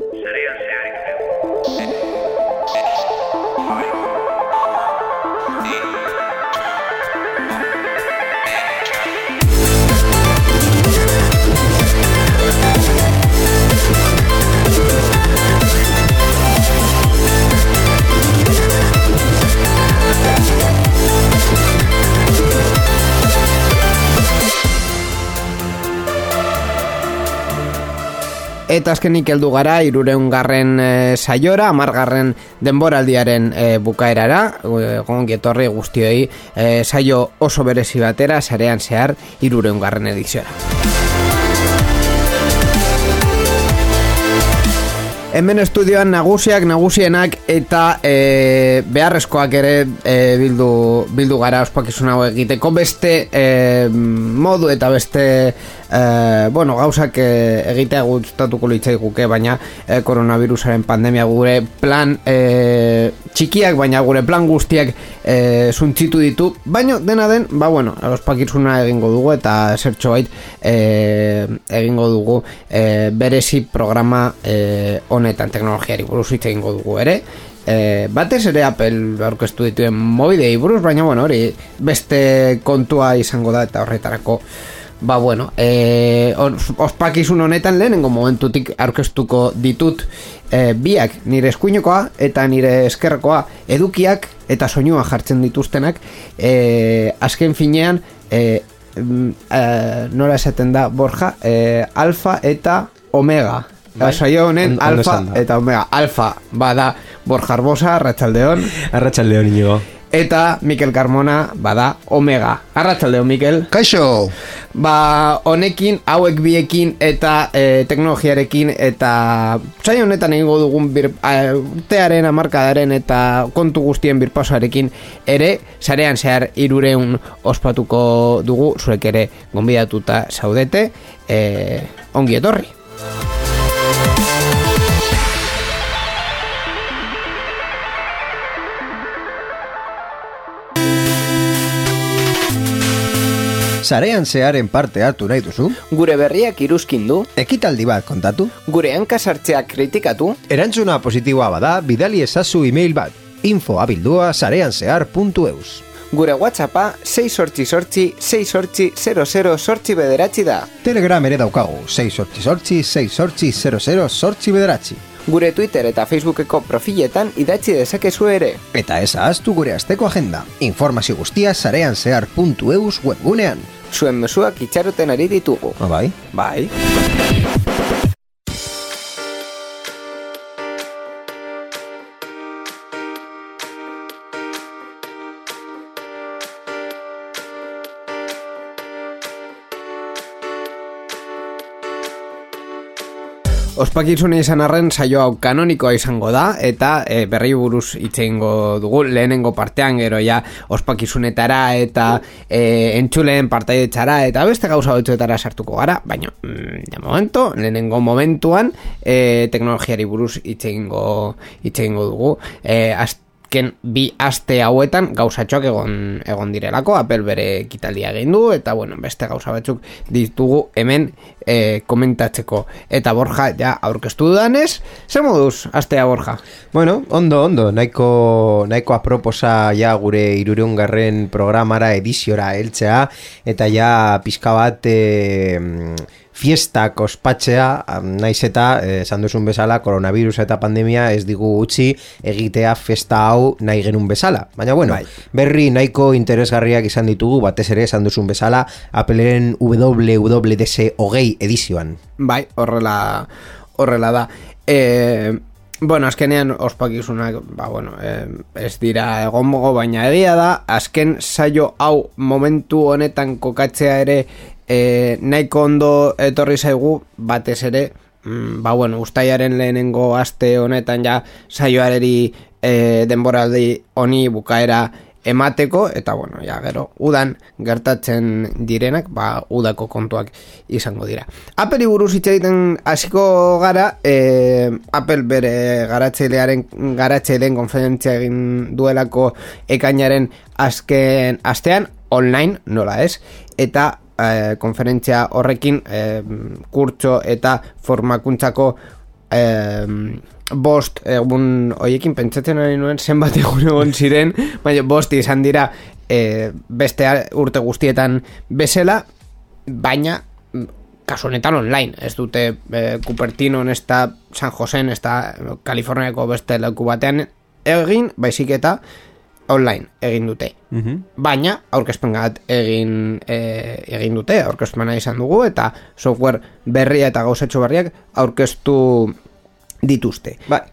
Serían Eta azkenik heldu gara irureun garren e, saiora, amargarren denboraldiaren e, bukaerara, e, gongietorri guztioi e, saio oso berezi batera, sarean zehar irureun garren ediziora. Hemen estudioan nagusiak, nagusienak eta e, beharrezkoak ere e, bildu, bildu gara ospakizun hau egiteko beste e, modu eta beste e, bueno, gauzak e, egitea gustatuko litzai guke, baina e, koronavirusaren pandemia gure plan e, txikiak, baina gure plan guztiak e, zuntzitu ditu, baina dena den, ba bueno, ospakizuna egingo dugu eta zertxo bait e, egingo dugu e, berezi programa e, honetan teknologiari buruz hitz egingo dugu ere, E, batez ere Apple aurkeztu dituen mobidei buruz, baina bueno, hori beste kontua izango da eta horretarako Ba bueno, eh, ospakizun honetan lehenengo momentutik aurkeztuko ditut eh, biak nire eskuinokoa eta nire eskerrekoa edukiak eta soinua jartzen dituztenak. Eh, azken finean eh, eh, nora esaten da Borja eh, alfa eta omega. Bai? Saio honen alfa eta omega. Alfa bada Borja Arbosa, Arratxaldeon Arratxaldeon inigo eta Mikel Carmona bada Omega. Arratzaldeo Mikel. Kaixo. Ba, honekin hauek biekin eta e, teknologiarekin eta sai honetan egingo dugun bir, urtearen amarkadaren eta kontu guztien birpasoarekin ere sarean zehar irureun ospatuko dugu zuek ere gonbidatuta zaudete e, ongi etorri. Sarean zearen parte hartu nahi duzu? Gure berriak iruzkin du? Ekitaldi bat kontatu? Gure hankasartzeak kritikatu? Erantzuna positiboa bada, bidali ezazu e-mail bat. Info abildua sareanzear.eus Gure WhatsAppa 6 sortzi sortzi 6 sortzi 00 sortzi bederatzi da. Telegram ere daukagu 6 sortzi sortzi 6 sortzi 00 sortzi bederatzi. Gure Twitter eta Facebookeko profiletan idatzi dezakezu ere. Eta ez ahaztu gure asteko agenda. Informazio guztia sareanzear.eus webgunean. Zuen mesuak itxaroten ari ditugu. Ah, bai? Bai. Ospakizune izan arren saio hau kanonikoa izango da eta e, berri buruz itzeingo dugu lehenengo partean gero ja ospakizunetara eta e, entzuleen partaidetzara eta beste gauza batzuetara sartuko gara baina mm, de momento lehenengo momentuan e, teknologiari buruz itzeingo itzeingo dugu. E, azken bi aste hauetan gauzatxoak egon egon direlako Apple bere ekitaldia egin du eta bueno, beste gauza batzuk ditugu hemen e, komentatzeko eta Borja ja aurkeztu dudanez zer moduz astea Borja? Bueno, ondo, ondo, nahiko nahiko aproposa ja gure irureungarren programara ediziora heltzea eta ja pizka bat e, fiestak ospatzea, naiz eta, eh, esan duzun bezala, koronavirus eta pandemia ez digu utzi egitea festa hau nahi genun bezala. Baina bueno, bai. berri nahiko interesgarriak izan ditugu, batez ere esan duzun bezala, Appleen WWDC hogei edizioan. Bai, horrela, horrela da. E, bueno, azkenean ospakizunak, ba, bueno, e, ez dira egon baina egia da, azken saio hau momentu honetan kokatzea ere e, nahiko ondo etorri zaigu batez ere mm, ba bueno, ustaiaren lehenengo aste honetan ja saioareri e, denboraldi honi bukaera emateko eta bueno, ja gero udan gertatzen direnak, ba udako kontuak izango dira. Apple buruz hitz egiten hasiko gara, e, Apple bere garatzailearen garatzaileen konferentzia egin duelako ekainaren azken astean online, nola ez? Eta e, konferentzia horrekin e, kurtso eta formakuntzako em, bost egun hoiekin pentsatzen ari nuen zenbat egun egon ziren, baina bost izan dira e, beste urte guztietan bezala, baina kasu honetan online, ez dute e, Cupertino ez da San Josen, ez da Kaliforniako beste leku batean egin, baizik eta online egin dute. Baina aurkezpen gat egin e, egin dute, aurkezpena izan dugu eta software berria eta gauzatxo berriak aurkeztu dituzte. Bai.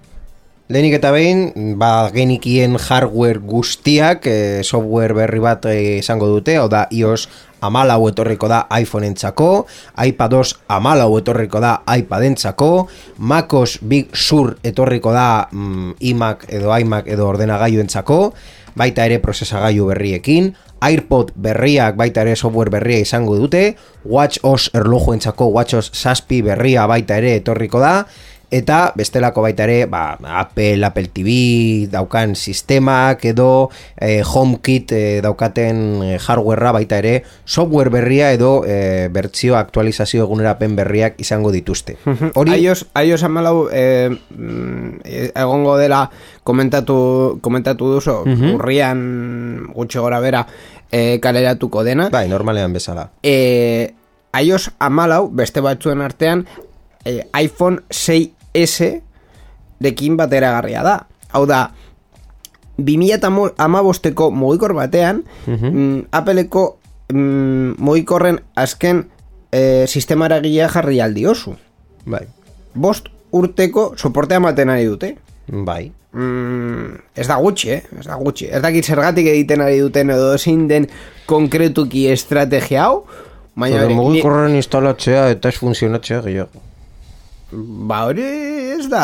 Lehenik eta behin, ba, genikien hardware guztiak, e, software berri bat e, izango dute, hau da iOS amalau etorriko da iPhone entzako, iPadOS amalau etorriko da iPad entzako, MacOS Big Sur etorriko da mm, iMac edo iMac edo ordenagailu entzako, baita ere prozesagailu berriekin, AirPod berriak baita ere software berria izango dute, WatchOS erloju entzako WatchOS Saspi berria baita ere etorriko da, eta bestelako baita ere ba, Apple, Apple TV daukan sistemak edo eh, HomeKit eh, daukaten eh, hardwarea baita ere software berria edo eh, bertzio aktualizazio egunerapen berriak izango dituzte. Hori iOS, iOS amalau eh, egongo dela komentatu, komentatu duzu urrian gutxe gora bera eh, kaleratuko dena. Bai, normalean bezala. Eh, iOS amalau beste batzuen artean iPhone 6 S dekin batera garria da. Hau da, 2000 amabosteko mugikor batean, mm, Appleko mm, mugikorren azken e, sistemara gila jarri aldi osu. Bai. Bost urteko soportea maten ari dute. Bai. Mm, ez da gutxi, eh? Ez da gutxi. Ez dakit zergatik egiten ari duten edo ezin den konkretuki estrategia hau. Baina mugikorren instalatzea eta ez funtzionatzea gehiago. Ba hori ez da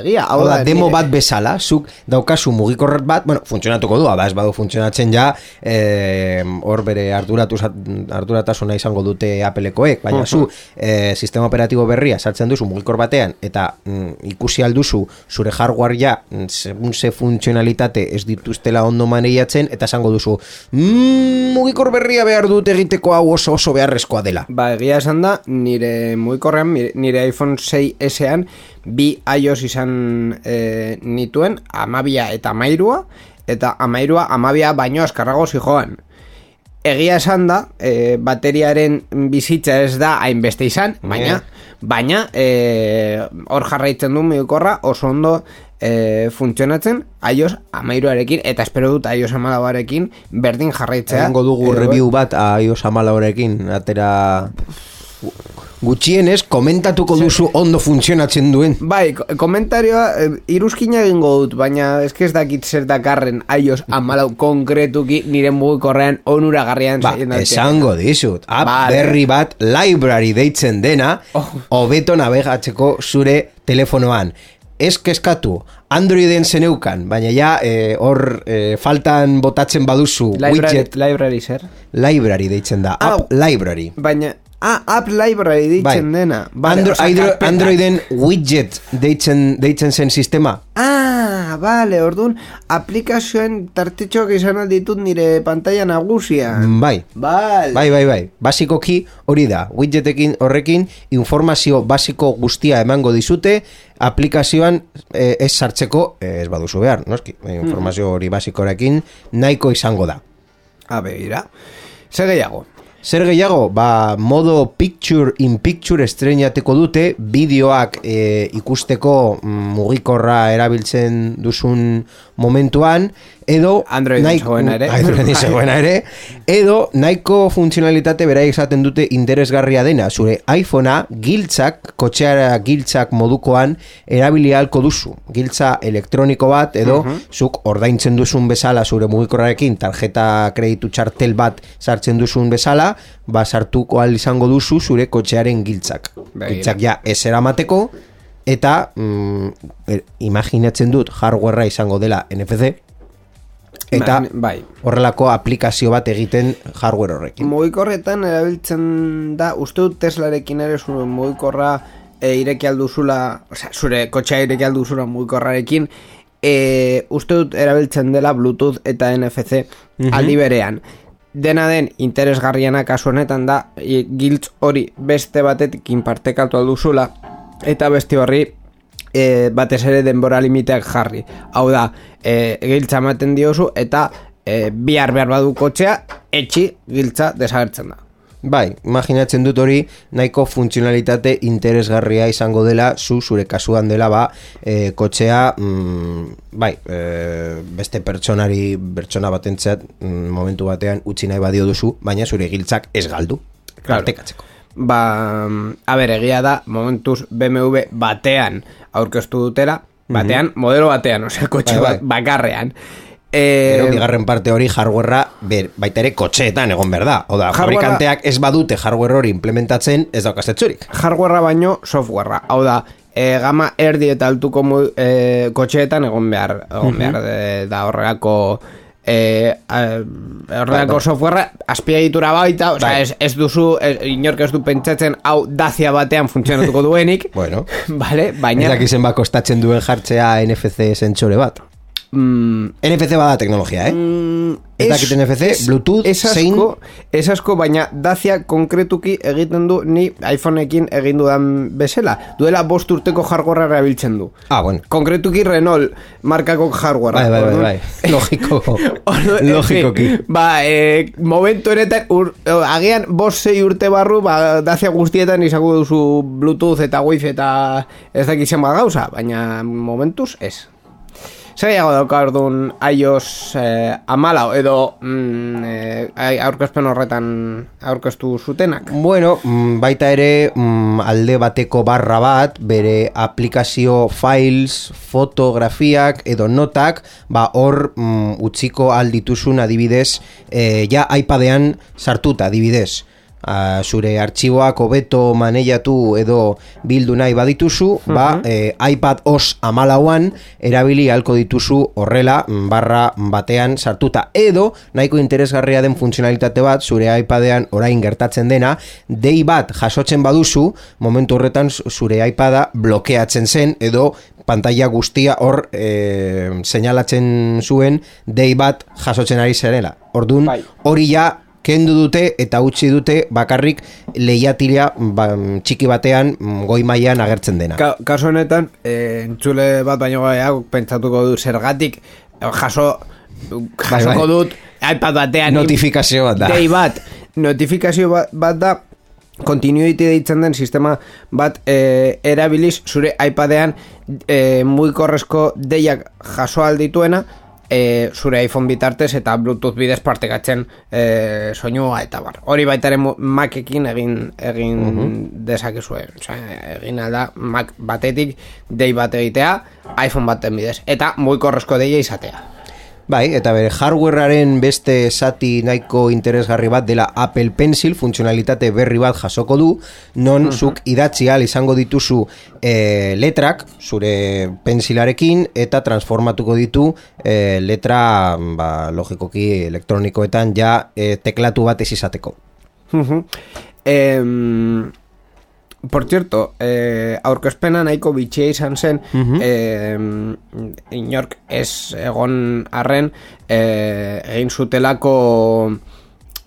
egia Hau da, demo bat bezala Zuk daukazu mugikorret bat Bueno, funtzionatuko du Aba ez badu funtzionatzen ja eh, Hor bere arduratasuna izango dute Applekoek Baina zu eh, sistema operatibo berria Sartzen duzu mugikor batean Eta mm, ikusi alduzu Zure hardware ja mm, Segun ze funtzionalitate Ez dituztela ondo maneiatzen Eta esango duzu mmm, Mugikor berria behar dut egiteko hau oso oso beharrezkoa dela. Ba egia esan da Nire mugikorrean Nire iPhone 6ean bi iOS izan e, nituen amabia eta amairua eta amairua amabia baino askarrago zijoan egia esan da e, bateriaren bizitza ez da hainbeste izan baina baina e, hor jarraitzen du miukorra oso ondo e, funtzionatzen iOS amairuarekin eta espero dut iOS amalauarekin berdin jarraitzea. Egango dugu review bat iOS amalauarekin atera gutxienez komentatuko duzu ondo funtzionatzen duen. Bai, komentarioa e, iruzkina egingo dut, baina eske ez dakit zer dakarren aios amalau konkretuki nire mugikorrean onuragarrian ba, esango dizut. App vale. berri bat library deitzen dena, oh. hobeto navegatzeko zure telefonoan. Ez keskatu, Androiden zeneukan, baina ja eh, hor e, faltan botatzen baduzu library, widget. Library zer? Library deitzen da, app library. Baina Ah, app library deitzen bai. dena. Vale, Andro, Andro, Androiden widget deitzen, deitzen zen sistema. Ah, vale, orduan, aplikazioen tartitxoak izan alditut nire pantalla nagusia. Bai. Vale. Bai, bai, bai. Basikoki hori da, widgetekin horrekin informazio basiko guztia emango dizute, aplikazioan eh, ez sartzeko, eh, ez baduzu behar, noski, hmm. informazio hori basikorekin nahiko izango da. A begira. Zer gehiago? Zer gehiago, ba, modo picture in picture estrenateko dute, bideoak e, ikusteko mm, mugikorra erabiltzen duzun momentuan, edo Android ere. Android ere. Edo nahiko funtzionalitate bera izaten dute interesgarria dena. Zure iPhonea giltzak, kotxeara giltzak modukoan erabili halko duzu. Giltza elektroniko bat edo uh zuk ordaintzen duzun bezala zure mugikorrarekin tarjeta kreditu txartel bat sartzen duzun bezala, ba sartuko al izango duzu zure kotxearen giltzak. Giltzak ja ez eramateko eta mm, er, imaginatzen dut hardwarea izango dela NFC eta bai. horrelako aplikazio bat egiten hardware horrekin. Mugikorretan erabiltzen da, uste dut Teslarekin ere zure mugikorra e, ireki alduzula, sea, zure kotxea ireki alduzula mugikorrarekin, e, uste dut erabiltzen dela Bluetooth eta NFC mm aldi berean. Dena den interesgarriena kasu honetan da, e, giltz hori beste batetik inpartekatu alduzula, eta beste horri e, batez ere denbora limiteak jarri. Hau da, e, giltza ematen diozu eta e, bihar behar badu kotxea, etxi giltza desagertzen da. Bai, imaginatzen dut hori nahiko funtzionalitate interesgarria izango dela zu zure kasuan dela ba e, kotxea mm, bai, e, beste pertsonari pertsona batentzat mm, momentu batean utzi nahi badio duzu, baina zure giltzak ez galdu. Claro. Ba, a ber, egia da, momentuz BMW batean aurkeztu dutela, batean, modelo batean, osea, kotxe Bai, bai. bat bakarrean. Pero Eh, bigarren parte hori hardwarea ber, baita ere kotxeetan egon behar da. Oda, Hardwarea- fabrikanteak ez badute hardware hori implementatzen ez daukaztetzurik. hardwarea baino softwarea. Hau da, e, gama erdi eta altuko e, kotxeetan egon behar, egon behar de- da horrelako e, horrelako softwarea azpiegitura baita, osea, Bai. ez, ez duzu, ez, inork ez du pentsatzen hau dazia batean funtzionatuko duenik, Bueno, vale, ez baina dakizen ba kostatzen duen jartzea NFC sentsore bat. Mm, NFC bada teknologia, eh? Ez dakit NFC, Bluetooth, es asko, zein- es asko, baina Dacia konkretuki egiten du ni iPhoneekin egin dudan bezala. Duela bost urteko hardwarea erabiltzen du. Ah, bueno. Konkretuki Renault markako hardwarea. Bai, bai, bai, bai. Logiko. Orduan, Logikoki. en fin, Ba, e, momentu honetan, agian bost sei urte barru, ba, Dacia guztietan izango duzu Bluetooth eta Wi-Fi eta ez dakitzen bat gauza, baina momentuz ez. Zer gehiago dauka orduan iOS eh, amalau edo mm, eh, aurkezpen horretan aurkeztu zutenak? Bueno, mm, baita ere mm, alde bateko barra bat, bere aplikazio files, fotografiak edo notak, ba hor mm, utziko aldituzun adibidez, e, ja iPadean sartuta adibidez. A, zure artxiboak hobeto maneiatu edo bildu nahi badituzu, ba, e, iPad OS amalauan erabili halko dituzu horrela mm, barra batean sartuta. Edo, nahiko interesgarria den funtzionalitate bat, zure iPadean orain gertatzen dena, dei bat jasotzen baduzu, momentu horretan zure iPada blokeatzen zen, edo pantalla guztia hor e, seinalatzen zuen dei bat jasotzen ari zerela. Ordun Bai. hori ja kendu dute eta utzi dute bakarrik lehiatila ba, txiki batean goi mailan agertzen dena. Ka, kaso honetan, eh, entzule bat baino gehiago pentsatuko du zergatik eh, jaso jasoko bai. dut iPad batean Notifikazio bat da. Dei bat, notifikazio bat, bat da continuity deitzen den sistema bat e, erabiliz zure iPadean e, mugikorrezko deiak jaso aldituena e, zure iPhone bitartez eta Bluetooth bidez partekatzen e, soinua eta bar. Hori baita ere Macekin egin egin dezakezue. Osea, egin alda Mac batetik dei bat egitea iPhone baten bidez eta mugikorrezko deia izatea. Bai, eta bere hardwarearen beste zati nahiko interesgarri bat dela Apple Pencil funtzionalitate berri bat jasoko du, non zuk idatzi ahal izango dituzu e, letrak zure pensilarekin eta transformatuko ditu e, letra ba, logikoki elektronikoetan ja e, teklatu bat ez izateko. Mhm. Em, por cierto, eh, aurkezpena nahiko bitxia izan zen, em, inork ez egon arren eh, egin zutelako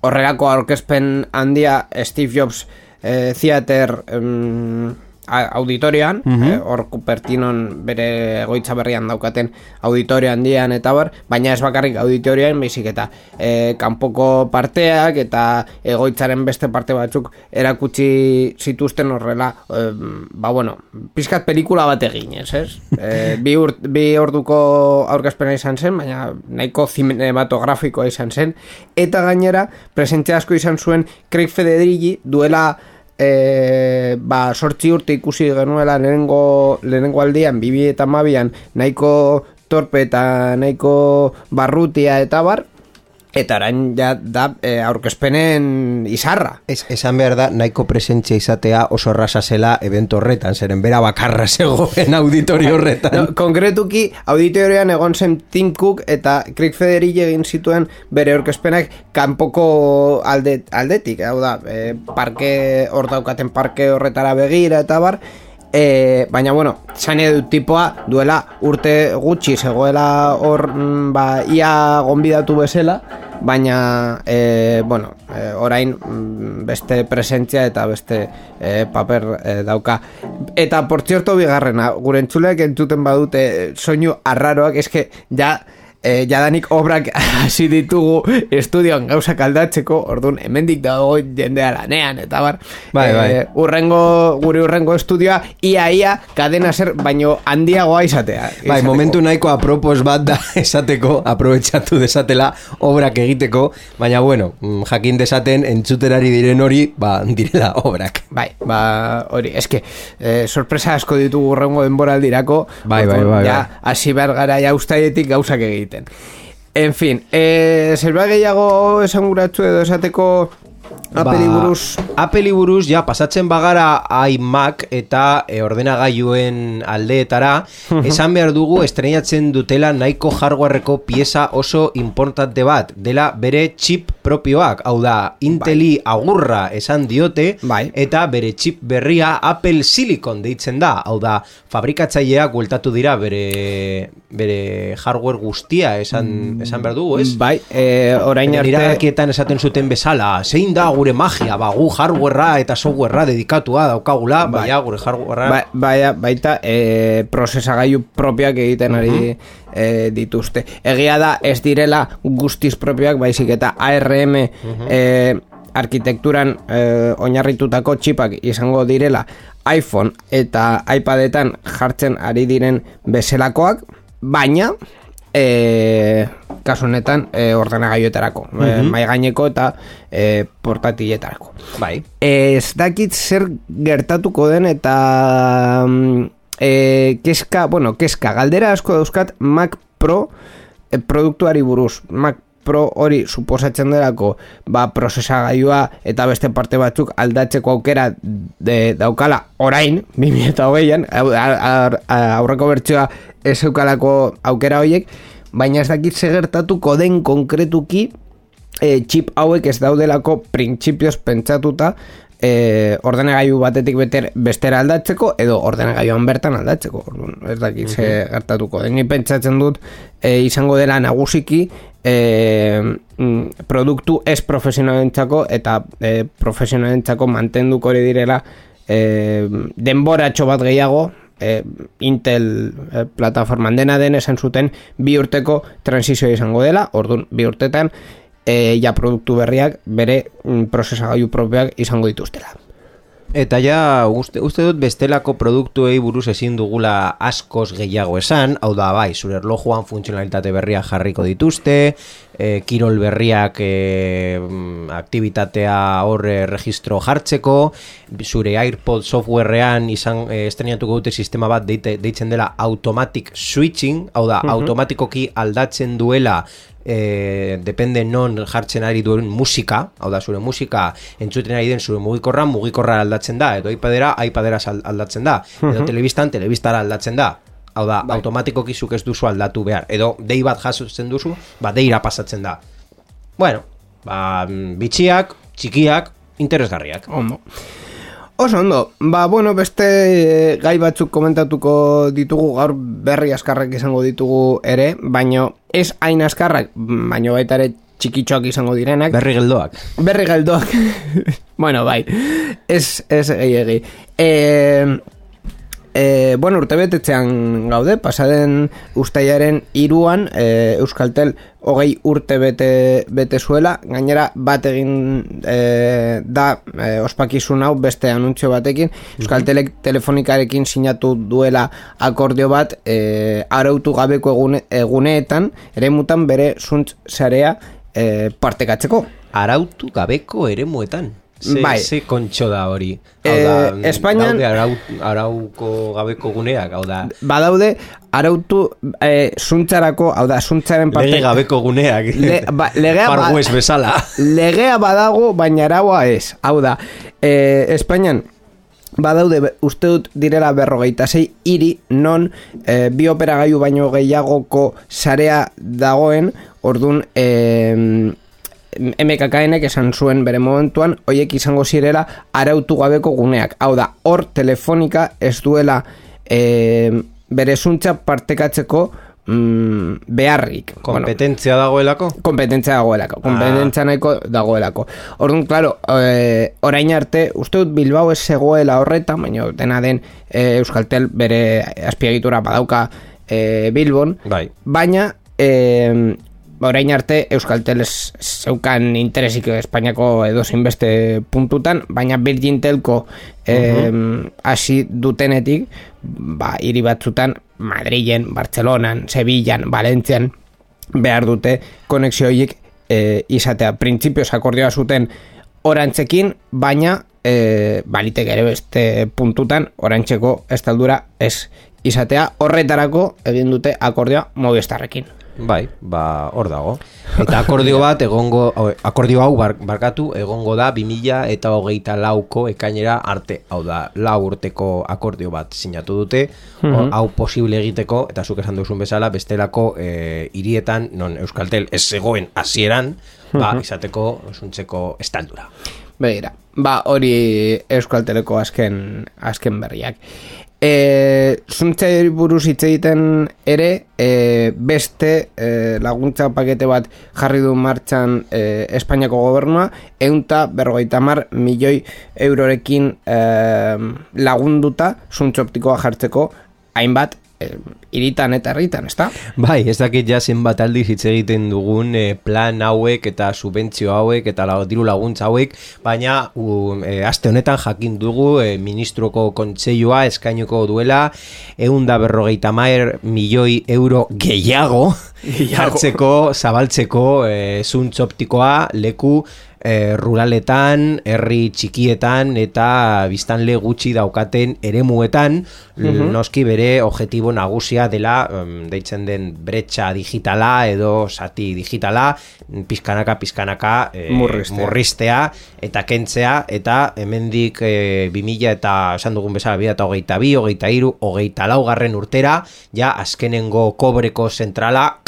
horrelako aurkezpen handia Steve Jobs eh, Theater em, a- auditorian, eh, hor Cupertinon bere egoitza berrian daukaten auditorio handian eta bar, baina ez bakarrik auditorioan baizik eta eh, kanpoko parteak eta egoitzaren beste parte batzuk erakutsi zituzten horrela, eh, ba bueno, pizkat pelikula bat egin, ez? Eh, bi, ur, bi orduko aurkezpena izan zen, baina nahiko cinematografikoa izan zen, eta gainera presentzia asko izan zuen Craig Federighi duela e, ba, sortzi urte ikusi genuela lehenengo, lehenengo aldian, bibi eta mabian, nahiko torpe eta nahiko barrutia eta bar, eta orain ja da e, aurkezpenen izarra. Ez, esan behar da, nahiko presentzia izatea oso erraza zela evento horretan, zeren bera bakarra zegoen auditorio horretan. No, konkretuki, auditorioan egon zen Tim Cook eta Craig Federighi egin zituen bere aurkezpenak kanpoko alde, aldetik, hau da, e, parke, hor daukaten parke horretara begira eta bar, E, baina, bueno, zan edu tipoa duela urte gutxi zegoela hor, mm, ba, ia gonbidatu bezala, baina, e, bueno, e, orain mm, beste presentzia eta beste e, paper e, dauka. Eta, por cierto, bigarrena, gure entzulek entzuten badute soinu arraroak, eske, ja, e, jadanik obrak hasi ditugu estudioan gauzak aldatzeko, orduan hemendik dago jendea lanean, eta bar, Bai, bai. urrengo, gure urrengo estudioa, ia, ia, kadena zer, baino handiagoa izatea. Bai, izateko. momentu nahiko apropos bat da esateko, aprobetxatu desatela obrak egiteko, baina bueno, mm, jakin desaten entzuterari diren hori, ba, direla obrak. Bai, ba, hori, eske, eh, sorpresa asko ditugu urrengo denboraldirako, Bai, bai, orduan, bai, ja, hasi behar gara ja ustaietik gauzak egiten. En fin, eh, zerbait gehiago esanguratzu edo esateko apeli buruz? Ba, Apeli buruz, ja, pasatzen bagara iMac eta e, ordenagailuen aldeetara, esan behar dugu estrenatzen dutela nahiko hardwareko pieza oso importante bat, dela bere chip propioak, hau da, Inteli agurra esan diote, Bai. eta bere chip berria Apple Silicon deitzen da, hau da, fabrikatzaileak bueltatu dira bere, bere hardware guztia esan, esan behar dugu, ez? Bai, eh, orain arte esaten zuten bezala, zein da gure magia, ba, gu hardwarea eta softwarea dedikatua daukagula, Bai. baina gure hardwarea... Ba, baina, baita e, prozesagailu propioak egiten ari e, dituzte. Egia da ez direla guztiz propioak, baizik eta ARM e, arkitekturan e, oinarritutako txipak izango direla iPhone eta iPadetan jartzen ari diren bezelakoak, baina e, kasu honetan e, ordenagailuetarako, e, mai gaineko eta e, portatiletarako. Bai. Ez dakit zer gertatuko den eta mm, e, keska, bueno, keska, galdera asko dauzkat Mac Pro e, produktuari buruz. Mac Pro hori suposatzen delako ba, prozesagailua eta beste parte batzuk aldatzeko aukera de, daukala orain, 2008an, au- a- a- a- aurreko bertsioa ez eukalako aukera horiek, baina ez dakit zer gertatuko den konkretuki e, chip hauek ez daudelako printzipioz pentsatuta e, ordenagailu batetik beter, bestera aldatzeko edo ordenagailuan bertan aldatzeko. Ez dakit ze gertatuko den. Ni pentsatzen dut e, izango dela nagusiki e, mm, produktu ez profesionalentzako eta e, profesionalentzako mantenduko hori direla e, denboratxo bat gehiago e, Intel e, plataforman dena den esan zuten bi urteko transizioa izango dela, orduan bi urtetan e, ja produktu berriak bere mm, prozesagailu propioak izango dituztela. Eta ja, uste, uste dut bestelako produktuei buruz ezin dugula askoz gehiago esan, hau da, bai, zure erlojuan funtzionalitate berriak jarriko dituzte, e, kirol berriak e, mm, aktivitatea horre registro jartzeko, zure AirPod softwarean izan e, estrenatuko dute sistema bat deite, deitzen dela automatic switching, hau da, automatikoki aldatzen duela e, depende non jartzen ari duen musika, hau da, zure musika entzuten ari den zure mugikorra, mugikorra aldatzen da, edo iPadera, iPadera aldatzen da, edo telebistan, telebistara aldatzen da. Hau da, automatikoki zuk ez duzu aldatu behar. Edo dei bat jasotzen duzu, ba deira pasatzen da. Bueno, ba, mm, bitxiak, txikiak, interesgarriak. Ondo. Oso ondo, ba, bueno, beste eh, gai batzuk komentatuko ditugu gaur berri askarrak izango ditugu ere, baino ez hain askarrak, baino baita ere txikitxoak izango direnak. Berri geldoak. Berri galdoak. bueno, bai. Ez, ez gehiagi. E, e, bueno, urte betetzean gaude, pasaden ustaiaren iruan, e, Euskaltel hogei urte bete, bete zuela, gainera bat egin e, da e, ospakizun hau beste anuntzio batekin, Euskaltelek telefonikarekin sinatu duela akordio bat e, arautu gabeko egune, eguneetan, ere mutan bere zuntz zarea e, partekatzeko. Arautu gabeko eremuetan. Ze, Bai. ze kontxo da hori. Hau Eh, da, Espainian- daude arau, arauko gabeko guneak, hau da, badaude arautu e, zuntzarako, hau da, zuntzaren parte... lege gabeko guneak. Le- ba- legea ba- bezala. Legea badago, baina araua ez. Hau da, e, Espainian badaude uste dut direla berrogeita zei hiri non e, bi operagailu baino gehiagoko sarea dagoen, ordun e, MKKNek esan zuen bere momentuan, hoiek izango zirela arautu gabeko guneak. Hau da, hor telefonika ez duela e, bere zuntza partekatzeko mm, beharrik. Kompetentzia dagoelako? Kompetentzia dagoelako. Kompetentzia nahiko dagoelako. Orduan, claro, e, orain arte, uste dut Bilbao ez zegoela horreta, baina dena den e, Euskaltel bere azpiegitura badauka e, Bilbon. Bai. Baina, e, orain arte Euskaltel ez zeukan interesik Espainiako edo beste puntutan, baina Virgin Telco hasi dutenetik, ba, hiri batzutan Madrilen, Bartzelonan, Sevillan, Valentzian behar dute konexio horiek e, izatea. Printzipioz akordioa zuten orantzekin, baina e, balitek ere beste puntutan orantzeko estaldura ez izatea. Horretarako egin dute akordioa Movistarrekin. Bai, ba, hor dago. Eta akordio bat, egongo, akordio hau barkatu, egongo da 2000 eta hogeita lauko ekainera arte. Hau da, lau urteko akordio bat sinatu dute, mhm. hau posible egiteko, eta zuk esan duzun bezala, bestelako e, hirietan, non Euskaltel ez zegoen hasieran, ba, mhm. izateko, zuntzeko estaldura. Begira, ba, hori Euskalteleko azken, azken berriak. E, zuntza buruz hitz egiten ere e, beste e, laguntza pakete bat jarri du martxan e, Espainiako gobernua eunta berrogeita mar milioi eurorekin e, lagunduta zuntza optikoa jartzeko hainbat iritan eta herritan, ezta? Bai, ez dakit ja zenbat aldiz hitz egiten dugun eh, plan hauek eta subentzio hauek eta la, diru laguntza hauek, baina e, aste honetan jakin dugu e, ministroko kontseilua eskainoko duela eunda berrogeita maer milioi euro gehiago hartzeko, zabaltzeko e, zuntz optikoa leku e, ruraletan, herri txikietan eta biztanle gutxi daukaten eremuetan, uh noski bere objetibo nagusia dela deitzen den bretxa digitala edo sati digitala, pizkanaka pizkanaka e, murristea. eta kentzea eta hemendik e, 2000 eta esan dugun bezala bida eta hogeita bi, hogeita iru, hogeita laugarren urtera, ja azkenengo kobreko zentrala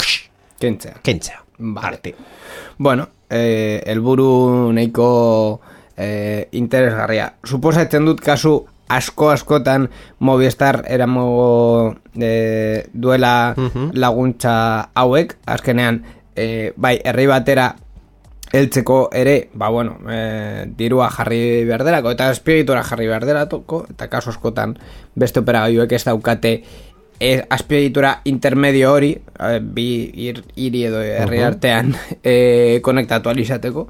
kentzea. Kentzea. Arte. Bueno, eh, elburu neiko eh, interesgarria. Suposatzen dut kasu asko askotan Movistar eramo eh, duela laguntza hauek, azkenean eh, bai herri batera heltzeko ere, ba bueno, eh, dirua jarri berderako eta espiritura jarri berderako eta kasu askotan beste operagaiuek ez daukate e, azpiegitura intermedio hori bi hiri edo herri artean e, konektatu alizateko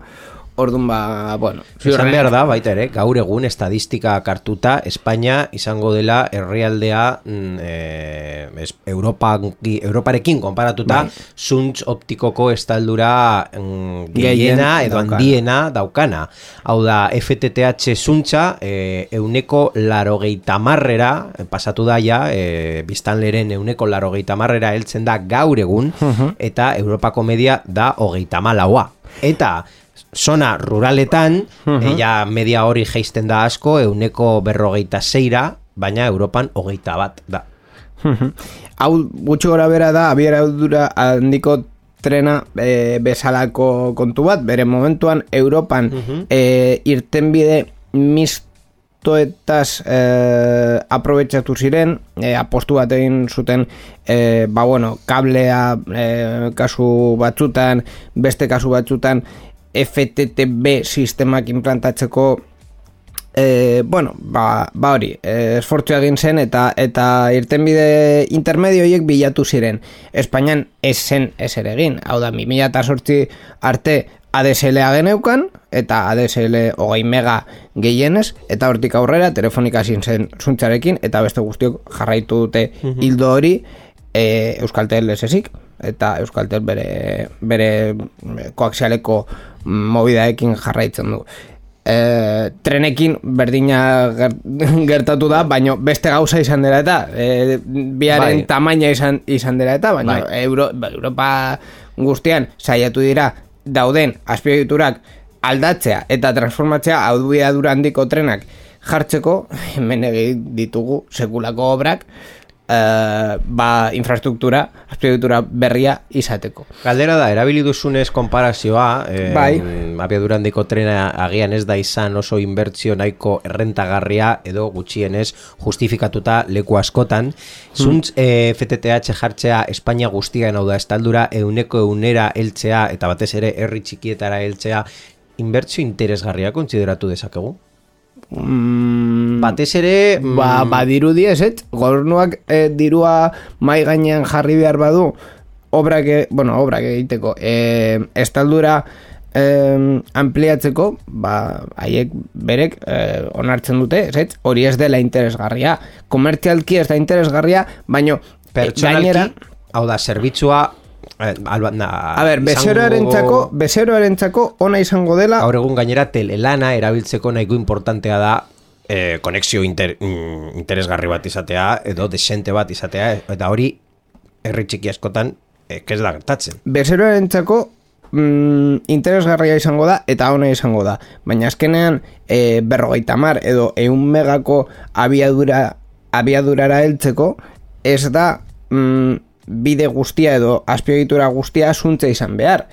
Orduan ba, bueno Esan behar da, baita ere, gaur egun estadistika kartuta Espainia izango dela herrialdea mm, e, Europa, Europarekin konparatuta bai. Zuntz optikoko estaldura mm, gehiena edo daukana. handiena daukana Hau da, FTTH zuntza e, euneko larogeita marrera pasatu da ja, e, biztanleren euneko larogeita marrera heltzen da gaur egun Eta Europako media da hogeita malaua Eta zona ruraletan, uh media hori geisten da asko, euneko berrogeita zeira, baina Europan hogeita bat da. Hau gutxo gora bera da, abiera dura handiko trena e, bezalako kontu bat, bere momentuan Europan e, irten bide mistoetaz e, aprobetsatu ziren, e, apostu bat egin zuten, e, ba bueno, kablea e, kasu batzutan, beste kasu batzutan, FTTB sistemak implantatzeko e, bueno, ba, ba hori, e, esfortzu egin zen eta eta irtenbide intermedio horiek bilatu ziren. Espainian ez zen ez ere egin. Hau da, 2008 arte ADSL geneukan eta ADSL hogei mega gehienez eta hortik aurrera telefonika zen zuntzarekin eta beste guztiok jarraitu dute mhm. hildo hori e, Euskaltel esesik eta Euskaltel bere, bere koaxialeko mobidaekin jarraitzen du. E, trenekin berdina gertatu da, baino beste gauza izan dela eta e, biaren bai. tamaina izan, izan dela eta, baina bai. Euro, ba, Europa guztian saiatu dira dauden azpiegiturak aldatzea eta transformatzea auduia durandiko trenak jartzeko hemen ditugu sekulako obrak eh, ba, infrastruktura, azpiegitura berria izateko. Galdera da, erabili duzunez konparazioa, eh, Bai. abiadurandiko trena agian ez da izan oso inbertsio nahiko errentagarria edo gutxienez justifikatuta leku askotan. Zuntz eh, FTTH jartzea Espainia guztian hau da estaldura euneko eunera heltzea eta batez ere herri txikietara heltzea inbertsio interesgarria kontsideratu dezakegu? Mm, Batez ere... mm, Ba, badirudi ez? Gobernuak eh, dirua mai gainean jarri behar badu, obrak, e- bueno, obrak egiteko, eh, estaldura eh, ampliatzeko, ba, haiek berek eh, onartzen dute, ez? Hori ez dela interesgarria. Komertzialki ez da interesgarria, baino eh, pertsonalki, gainera, hau da, zerbitzua... Eh, alba, na, a ber, bezeroarentzako, bezeroarentzako ona izango dela, Gaur egun gainera telelana erabiltzeko nahiko importantea da eh, konexio inter, mm, interesgarri bat izatea edo desente bat izatea eta hori herri txiki askotan eh, ez da gertatzen. bezeroarentzako mm, interesgarria izango da eta ona izango da. Baina azkenean e, berrogeita mar edo eun megako abiadura, abiadurara heltzeko ez da mm, bide guztia edo azpiegitura guztia asuntze izan behar.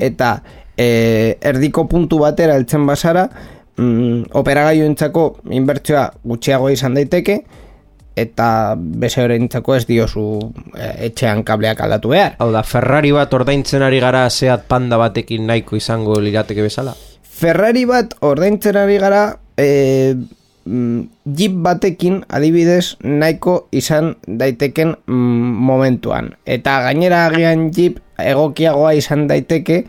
Eta e, erdiko puntu batera heltzen bazara mm, operagailuentzako inbertsioa gutxiago izan daiteke eta bezeroarentzako ez diozu e, etxean kableak aldatu behar. Hau da, Ferrari bat ordaintzen ari gara Seat Panda batekin nahiko izango lirateke bezala? Ferrari bat ordaintzen ari gara e, mm, Jeep batekin adibidez nahiko izan daiteken mm, momentuan. Eta gainera agian Jeep egokiagoa izan daiteke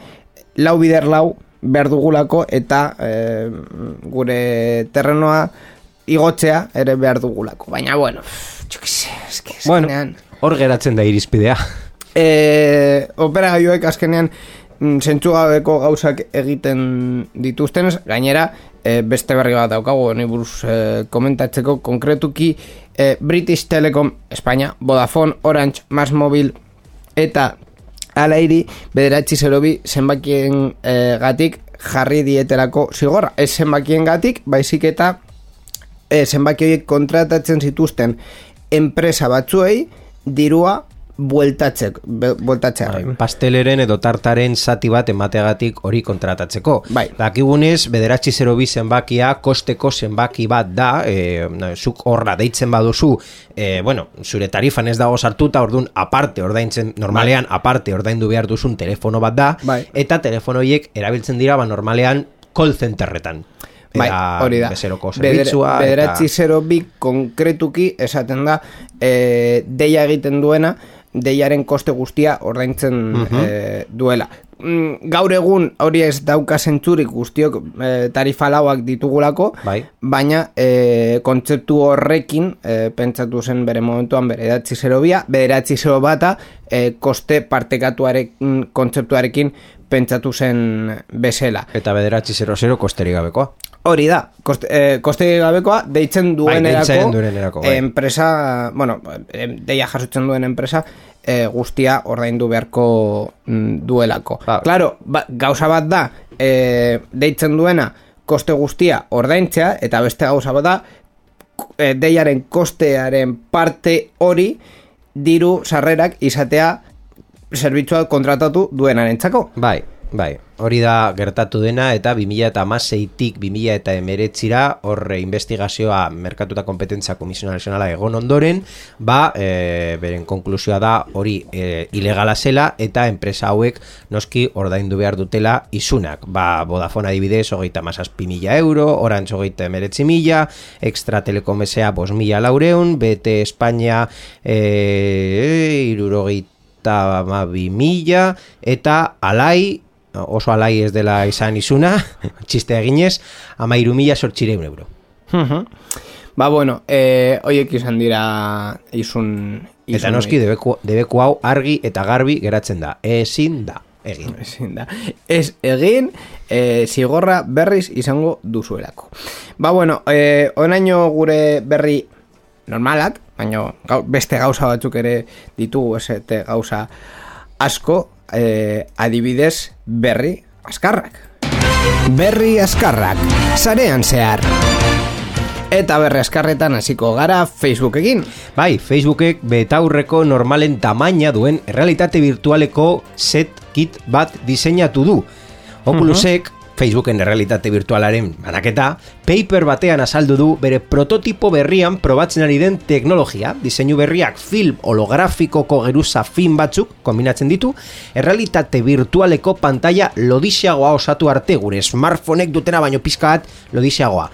lau bider lau behar dugulako eta e, gure terrenoa igotzea ere behar dugulako. Baina bueno, txukise, eske, Bueno, hor geratzen da irizpidea. e, opera gaioek azkenean mm, zentzugabeko gauzak egiten dituztenez, gainera e, beste berri bat daukagu honi buruz e, komentatzeko konkretuki e, British Telecom Espanya, Vodafone, Orange, Mas Mobil eta alairi bederatzi zerobi zenbakien e, gatik jarri dieterako zigorra. Ez zenbakien gatik, baizik eta e, zenbaki horiek kontratatzen zituzten enpresa batzuei dirua bueltatzeko, be- bueltatzea. pasteleren edo tartaren zati bat emateagatik hori kontratatzeko. Bai. Dakigunez, bederatzi 02 zenbakia kosteko zenbaki bat da, e, zuk horra deitzen baduzu, e, bueno, zure tarifan ez dago sartuta, orduan aparte ordaintzen, normalean aparte ordaindu behar duzun telefono bat da, Bai. eta telefono horiek erabiltzen dira, ba, normalean call centerretan. Bai, hori da. Bezeroko Beder-. Bederatzi eta... zero bi konkretuki esaten da e, deia egiten duena deiaren koste guztia ordaintzen e, duela. Mm, gaur egun hori ez dauka zentzurik guztiok e, tarifa lauak ditugulako, Bai. baina e, kontzeptu horrekin e, pentsatu zen bere momentuan bederatzi zero bia, bederatzi zero bata e, koste partekatuarekin kontzeptuarekin pentsatu zen bezala. Eta bederatzi 00 kosterik gabekoa. Hori da, koste, eh, koste gabekoa deitzen duenerako, deitzen duenerako, bai. enpresa, bueno, em, deia jasotzen duen enpresa eh, guztia ordaindu beharko mm, duelako. Ba. Claro, ba, gauza bat da, eh, deitzen duena koste guztia ordaintzea, eta beste gauza bat da, eh, deiaren kostearen parte hori diru sarrerak izatea zerbitzua kontratatu duenarentzako. Bai, bai. Hori da gertatu dena eta 2016tik 2019ra horre investigazioa merkatuta kompetentza komisio nazionala egon ondoren, ba, e, beren konklusioa da hori e, ilegala zela eta enpresa hauek noski ordaindu behar dutela isunak. Ba, Vodafone adibidez hogeita masazpi mila euro, Orange hogeita emeretzi mila, Extra Telekom S.A. bos mila laureun, BT Espanya e, irurogeita amabi mila, eta alai, oso alai ez dela izan izuna, txiste eginez, amairu mila sortxireun euro. Mhm. Ba, bueno, eh, oiek izan dira izun... Eta izun- noski debeku, debeku hau argi eta garbi geratzen da. Ezin da. Egin. Ezin da. Ez egin, eh, zigorra berriz izango duzuelako. Ba, bueno, eh, onaino gure berri normalak, baina gau, beste gauza batzuk ere ditugu esete gauza asko, eh, adibidez berri askarrak. Berri askarrak, sarean zehar. Eta berre eskarretan hasiko gara Facebookekin. Bai, Facebookek betaurreko normalen tamaina duen errealitate virtualeko set kit bat diseinatu du. Oculusek Facebooken errealitate virtualaren banaketa, paper batean azaldu du bere prototipo berrian probatzen ari den teknologia, diseinu berriak film holografikoko geruza fin batzuk kombinatzen ditu, errealitate virtualeko pantalla lodixagoa osatu arte. Gure smartphonek dutena baino pizka bat lodixagoa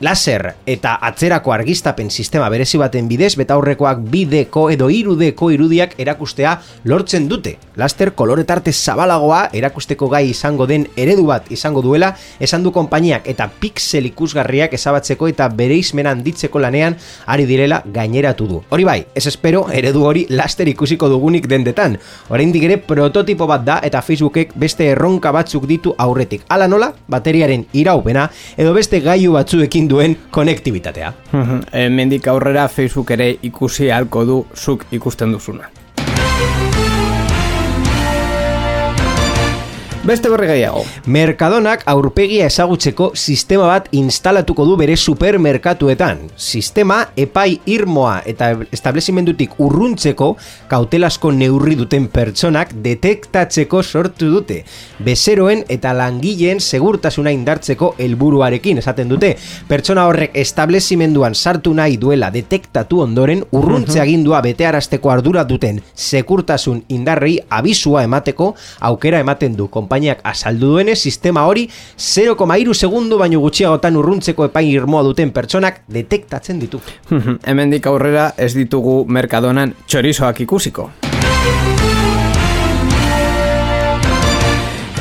laser eta atzerako argistapen sistema berezi baten bidez betaurrekoak bideko edo irudeko irudiak erakustea lortzen dute. Laster koloretarte zabalagoa erakusteko gai izango den eredu bat izango duela esan du konpainiak eta pixel ikusgarriak ezabatzeko eta bere izmenan ditzeko lanean ari direla gaineratu du. Hori bai, ez espero eredu hori laster ikusiko dugunik dendetan. Oraindik ere prototipo bat da eta Facebookek beste erronka batzuk ditu aurretik. Hala nola, bateriaren iraupena edo beste gaiu batzuekin duen konektibitatea. e, mendik aurrera Facebook ere ikusi halko du zuk ikusten duzuna. Beste berri gehiago. Merkadonak aurpegia ezagutzeko sistema bat instalatuko du bere supermerkatuetan. Sistema epai irmoa eta establezimendutik urruntzeko kautelasko neurri duten pertsonak detektatzeko sortu dute. Bezeroen eta langileen segurtasuna indartzeko helburuarekin esaten dute. Pertsona horrek establezimenduan sartu nahi duela detektatu ondoren urruntze agindua betearazteko ardura duten sekurtasun indarrei abisua emateko aukera ematen du konpainiak azaldu duenez sistema hori 0,3 segundu baino gutxiagotan urruntzeko epai irmoa duten pertsonak detektatzen ditu. Hemendik aurrera ez ditugu Mercadonan txorizoak ikusiko.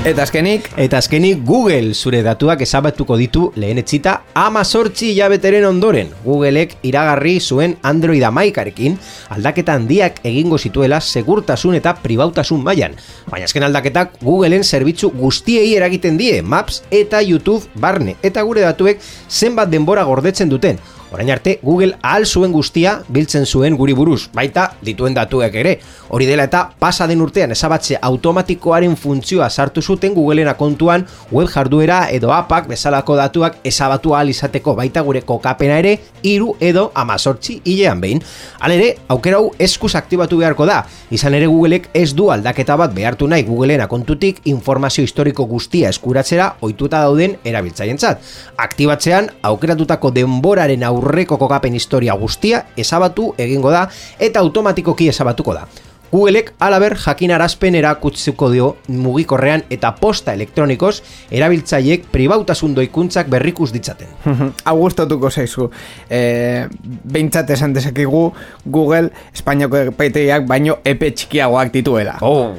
Eta azkenik, Eta azkenik Google zure datuak ezabatuko ditu lehen etxita ama sortzi hilabeteren ondoren. Googleek iragarri zuen Android amaikarekin aldaketa handiak egingo zituela segurtasun eta pribautasun mailan. Baina azken aldaketak Googleen zerbitzu guztiei eragiten die, Maps eta YouTube barne. Eta gure datuek zenbat denbora gordetzen duten. Orain arte, Google ahal zuen guztia biltzen zuen guri buruz, baita dituen datuek ere. Hori dela eta pasa den urtean ezabatze automatikoaren funtzioa sartu zuten Googlena kontuan web jarduera edo apak bezalako datuak ezabatu ahal izateko baita gure kokapena ere hiru edo amazortzi hilean behin. Halere, aukera hau eskuz aktibatu beharko da. Izan ere Googleek ez du aldaketa bat behartu nahi Googlena kontutik informazio historiko guztia eskuratzera ohituta dauden erabiltzaientzat. Aktibatzean aukeratutako denboraren aurreko kokapen historia guztia ezabatu egingo da eta automatikoki ezabatuko da. Googleek alaber jakinarazpen erakutzuko dio mugikorrean eta posta elektronikoz erabiltzaiek pribautasun doikuntzak berrikus ditzaten. hau gustatuko zaizu. E, Behintzat esan dezakigu Google Espainiako epaitegiak baino epe txikiagoak dituela. Oh.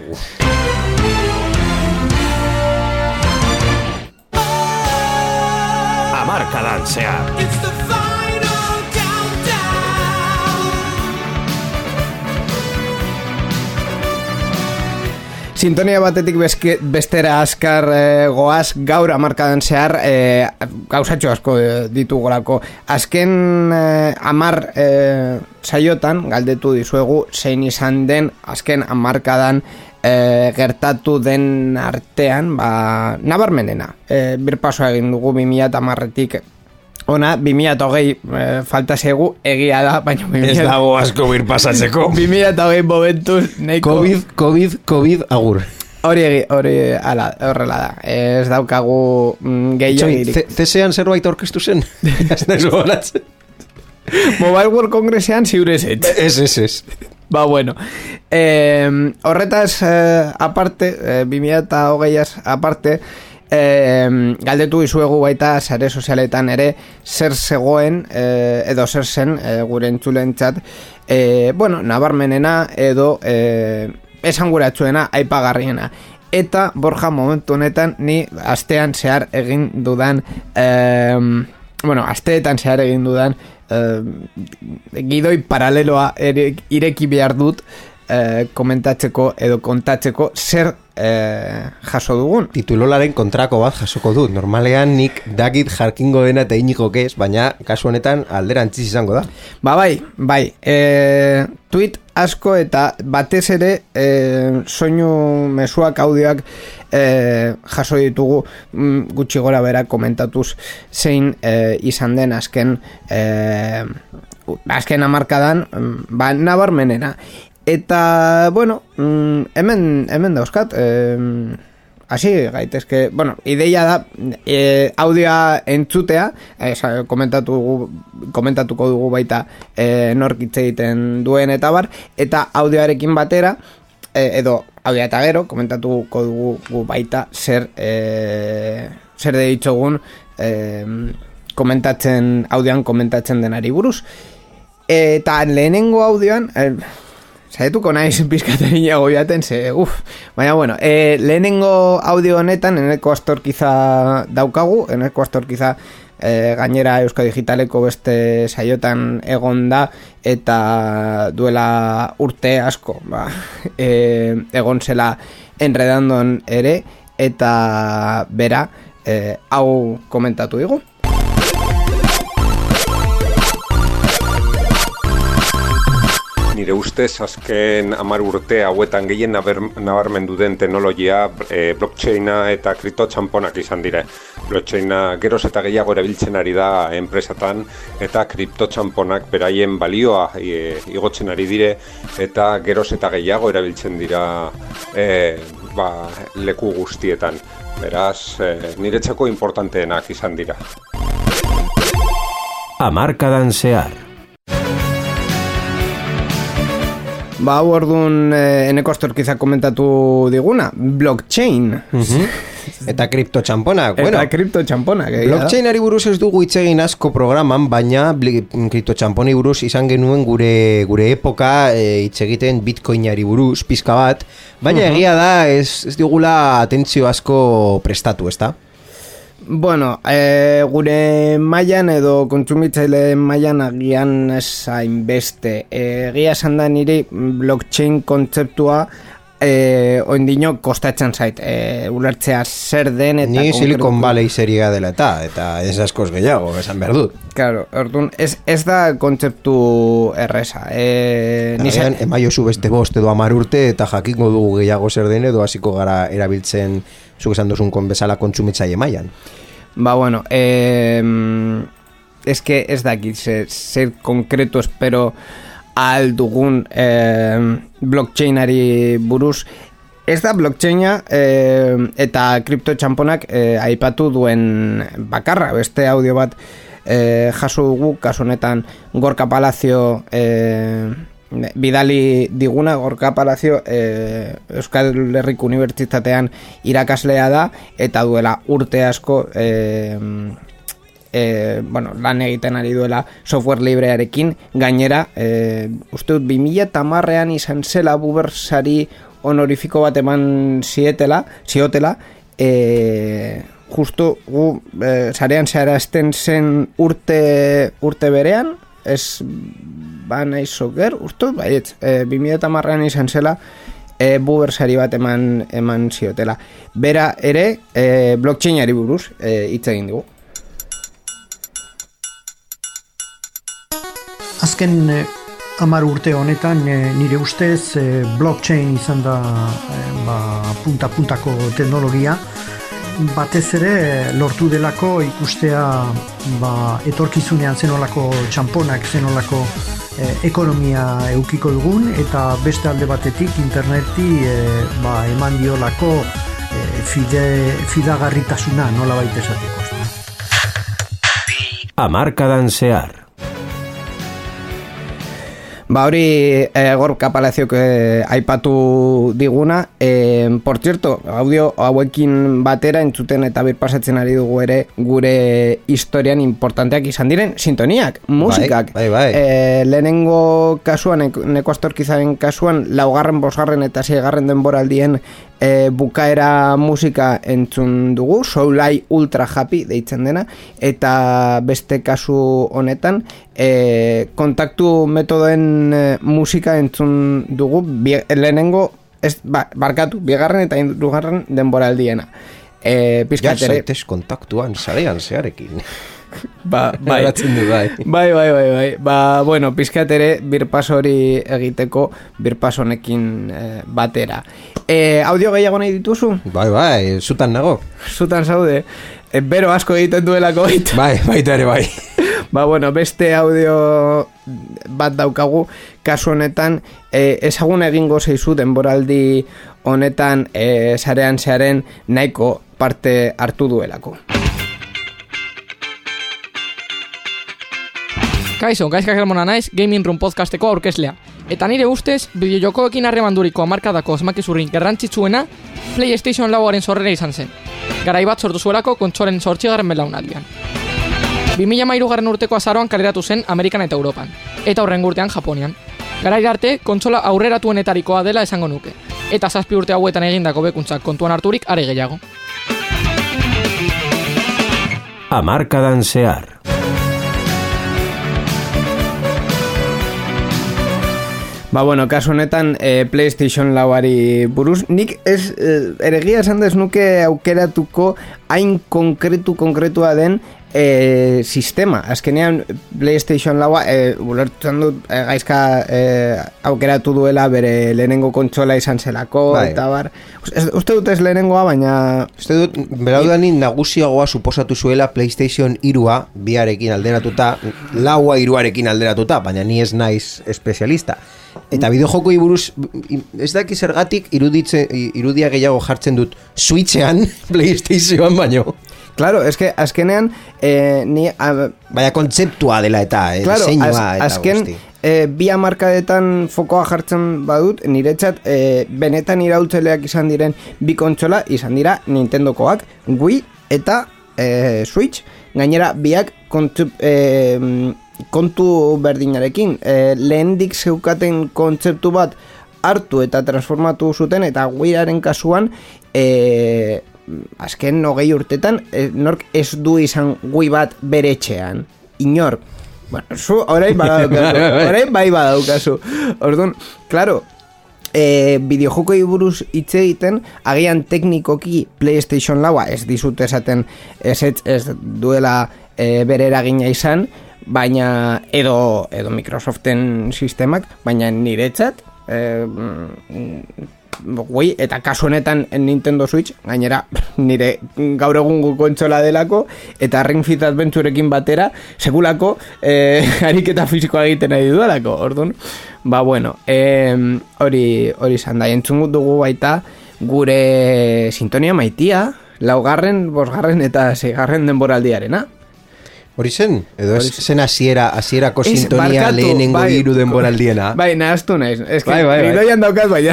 Amarkadan zehar. Sintonia batetik bezke, bestera askar e, goaz gaur amarkadan zehar e, gauzatxo asko e, ditugolako. Azken e, amar e, saiotan galdetu dizuegu zein izan den azken amarkadan e, gertatu den artean ba, nabarmenena. E, birpaso egin dugu 2000 amarretik Ona, 2008 e, falta zegu egia da, baina 2000 Ez dago asko bir pasatzeko. 2008 momentuz nahiko... Covid, Covid, Covid, agur. Hori egi, hori ala, horrela da. Ez daukagu mm, Txoi, gehiagirik. CSean zerbait aurkeztu zen? Ez naiz gogoratzen. Mobile World Congressean ziurez etz. Ez, ez, ez. Ba, bueno. Eh, horretaz, eh, aparte, eh, 2008az aparte, eh, galdetu izuegu baita sare sozialetan ere zer zegoen eh, edo zer zen eh, gure entzulentzat. Eh, bueno, nabarmenena edo eh, esanguratsuena aipagarriena. Eta Borja momentu honetan ni astean zehar egin dudan eh, bueno, asteetan zehar egin dudan eh, gidoi paraleloa ere, ireki behar dut eh, komentatzeko edo kontatzeko zer eh, jaso dugun. Titulolaren kontrako bat jasoko dut. Normalean nik dagit jarkingo dena eta iniko ez, baina kasu honetan alderantziz izango da. Ba bai, bai, e, tweet asko eta batez ere e, soinu mezuak audioak e, jaso ditugu mm, gutxi gora bera komentatuz zein e, izan den azken e, azken amarkadan mm, ba, nabarmenena eta bueno mm, hemen, hemen dauzkat e, Hasi gaitezke, bueno, ideia da e, audioa entzutea, e, sa, komentatu, komentatuko dugu baita e, nork hitz egiten duen eta bar, eta audioarekin batera, e, edo audioa eta gero, komentatuko dugu gu baita zer, e, zer deitzogun e, komentatzen, audioan komentatzen denari buruz. Eta lehenengo audioan, e, Saietuko naiz pizkaten iago jaten, ze, uf. Baina, bueno, e, lehenengo audio honetan, eneko astorkiza daukagu, eneko astorkiza e, gainera Eusko Digitaleko beste saiotan egon da, eta duela urte asko, ba, e, egon zela enredandon ere, eta bera, e, hau komentatu digu. Nire ustez azken hamar urte hauetan gehien nabarmendu den teknologia e, blockchaina eta kriptotxamponak izan dire. Blockchaina geroz eta gehiago erabiltzen ari da enpresatan eta kriptotxamponak beraien balioa e, igotzen ari dire eta geroz eta gehiago erabiltzen dira e, ba, leku guztietan. Beraz, e, niretzako importanteenak izan dira. Amarkadan zehar. Ba, hau orduan eh, eneko astorkiza komentatu diguna, blockchain. Eta kriptotxamponak, Bueno, bueno, eta kripto txamponak. egia da. Blockchainari buruz ez dugu hitz egin asko programan, baina bli- kriptotxamponi buruz izan genuen gure gure epoka e, hitz egiten bitcoinari buruz, pizka bat, baina egia da ez, ez digula atentzio asko prestatu, ezta? Bueno, e, gure mailan edo kontsumitzaile mailan agian ez hainbeste. E, egia esan da niri blockchain kontzeptua e, oindino kostatzen zait. E, ulertzea zer den eta... Ni Silicon Valley seria dela eta, eta ez askoz gehiago, esan behar dut. Claro, orduan, ez, ez da kontzeptu erresa. E, ni Agian, emaiozu beste bost edo amar urte eta jakingo dugu gehiago zer den edo hasiko gara erabiltzen zuk esan duzun kon bezala kontsumitzaile mailan. Ba, bueno, eh, es que ez dakit zer, zer konkretu espero ahal dugun eh, blockchainari buruz. Ez da blockchaina eh, eta kripto txamponak eh, aipatu duen bakarra, beste audio bat eh, jaso dugu, kasu honetan Gorka Palazio eh, bidali diguna Gorka Palazio eh, Euskal Herriko Unibertsitatean irakaslea da eta duela urte asko eh, e, bueno, lan egiten ari duela software librearekin. Gainera e, uste dut 2000 tamarrean izan zela bubersari honorifiko bat eman zietela ziotela e, justu gu e, sarean zeharazten zen urte urte berean ez ba nahi zoker uste dut baietz. E, 2000 tamarrean izan zela e, bubersari bat eman, eman ziotela. Bera ere e, blockchainari buruz e, hitz egin dugu. Azken eh, hamar urte honetan eh, nire ustez eh, blockchain izan da eh, ba, punta-puntako teknologia batez ere lortu delako ikustea ba, etorkizunean zenolako txamponak zenolako eh, ekonomia eukiko dugun eta beste alde batetik interneti eh, ba, eman diolako eh, fide, fidagarritasuna nola baita esateko. Amarkadan zehar. Ba hori e, gorka palaziok e, aipatu diguna e, Por cierto, audio hauekin batera entzuten eta birpasatzen ari dugu ere Gure historian importanteak izan diren sintoniak, musikak bai, bai. E, Lehenengo kasuan, nek- neko astorkizaren kasuan Laugarren, bosgarren eta seigarren denboraldien e, bukaera musika entzun dugu. Soulai Ultra Happy deitzen dena. Eta beste kasu honetan e, kontaktu metodoen e, musika entzun dugu. Bi, lehenengo ez, ba, barkatu, bigarren eta hirugarren denboraldiena. E, Ja zaitez kontaktuan sarean zearekin. Ba, bai. Du, bai. Bai, bai, bai, bai. Ba, bueno, pizkat ere birpas hori egiteko birpas honekin eh, batera. Eh, audio gehiago nahi dituzu? Bai, bai, zutan nago. Zutan zaude. Eh, bero asko egiten duelako baita. Bai, baita ere bai. Ba, bueno, beste audio bat daukagu, kasu honetan, e, ezagun egingo zeizu denboraldi honetan e, sarean zearen nahiko parte hartu duelako. Kaixo, gaizkak hermona naiz, Gaming Room podcasteko aurkezlea. Eta nire ustez, bideojokoekin harremanduriko amarkadako osmakizurrin garrantzitsuena PlayStation lauaren sorrera izan zen. Garai bat sortu zuelako kontsolen sortxigarren belaunaldian. 2000 garren urteko azaroan kaleratu zen Amerikan eta Europan, eta horren urtean Japonian. Garai arte, kontsola aurreratuenetarikoa dela esango nuke, eta zazpi urte hauetan egindako bekuntzak kontuan harturik are gehiago. Amarkadan zehar. Ba, bueno, kasu honetan e, PlayStation lauari buruz, nik ez, e, eregia esan dez nuke aukeratuko hain konkretu konkretua den e, sistema. Azkenean PlayStation laua, e, ulertzen dut e, gaizka e, aukeratu duela bere lehenengo kontsola izan zelako, Bai. eta bar. Uste dut ez lehenengoa, baina... Uste dut, beraudani nagusiagoa suposatu zuela PlayStation irua biarekin alderatuta, laua iruarekin alderatuta, baina ni ez naiz espezialista. Eta bideojokoi buruz, ez daki zergatik iruditze, irudia gehiago jartzen dut Switchean, PlayStation baino. Claro, es que azkenean eh, ni... A, Baina kontzeptua dela eta, eh, claro, az, eta azken guzti. eh, bi hamarkadetan fokoa jartzen badut, niretzat eh, benetan iraultzeleak izan diren bi kontsola izan dira Nintendokoak, Wii eta eh, Switch. Gainera, biak kontu, eh, kontu berdinarekin. Eh, lehendik zeukaten kontzeptu bat hartu eta transformatu zuten eta Wiiaren kasuan eh, azken hogei urtetan eh, nork ez du izan Wii bat bere etxean. Inork. Bueno, zu orain badaukazu, orain bai badaukazu. Orduan, claro, e, bideojokoi buruz hitz egiten, agian teknikoki PlayStation laua ez dizut esaten ez, ez, ez duela e, bere eragina izan, baina edo, edo Microsoften sistemak, baina niretzat, e, mm, Wii, eta kasu honetan Nintendo Switch, gainera nire gaur egungo kontsola delako, eta Ring Fit Adventurekin batera, sekulako eh, ariketa fisikoa egiten nahi dudalako, orduan. Ba, bueno, em, hori hori izan da, entzun dugu baita gure sintonia maitia, laugarren, bosgarren eta seigarren denboraldiarena. Hori zen? Edo ez zen hasiera, hasierako Ez, sintonia lehenengo bai. hiru denboraldiena. Bai, nahaztu naiz. Ez que, Bai, bai, bai. gidoian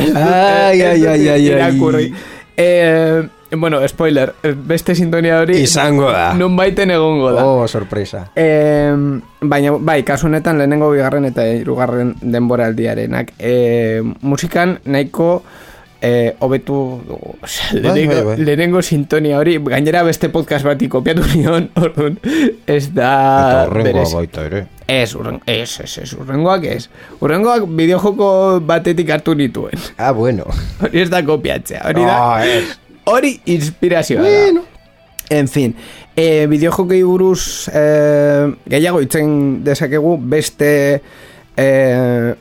ez dut- Ai, ai, ai, ai, ai. Eh, bueno, spoiler, beste sintonia hori... Izango da. Nun baiten egongo da. Oh, sorpresa. Eh, baina, bai, kasu honetan lehenengo bigarren eta hirugarren denboraldiarenak. Eh, musikan nahiko eh, hobetu Bai, lehenengo, bai, bai. lehenengo sintonia hori, gainera beste podcast bati kopiatu nion, orduan, ez da... Eta berezi. baita ere. Ez, urren, ez, ez, ez, urrengoak ez. Urrengoak bideojoko batetik hartu nituen. Ah, bueno. Hori ez da kopiatzea, hori da. Ah, ez. Hori inspirazioa Bueno. da. En fin, e, bideojokei buruz e, gehiago itzen dezakegu beste e,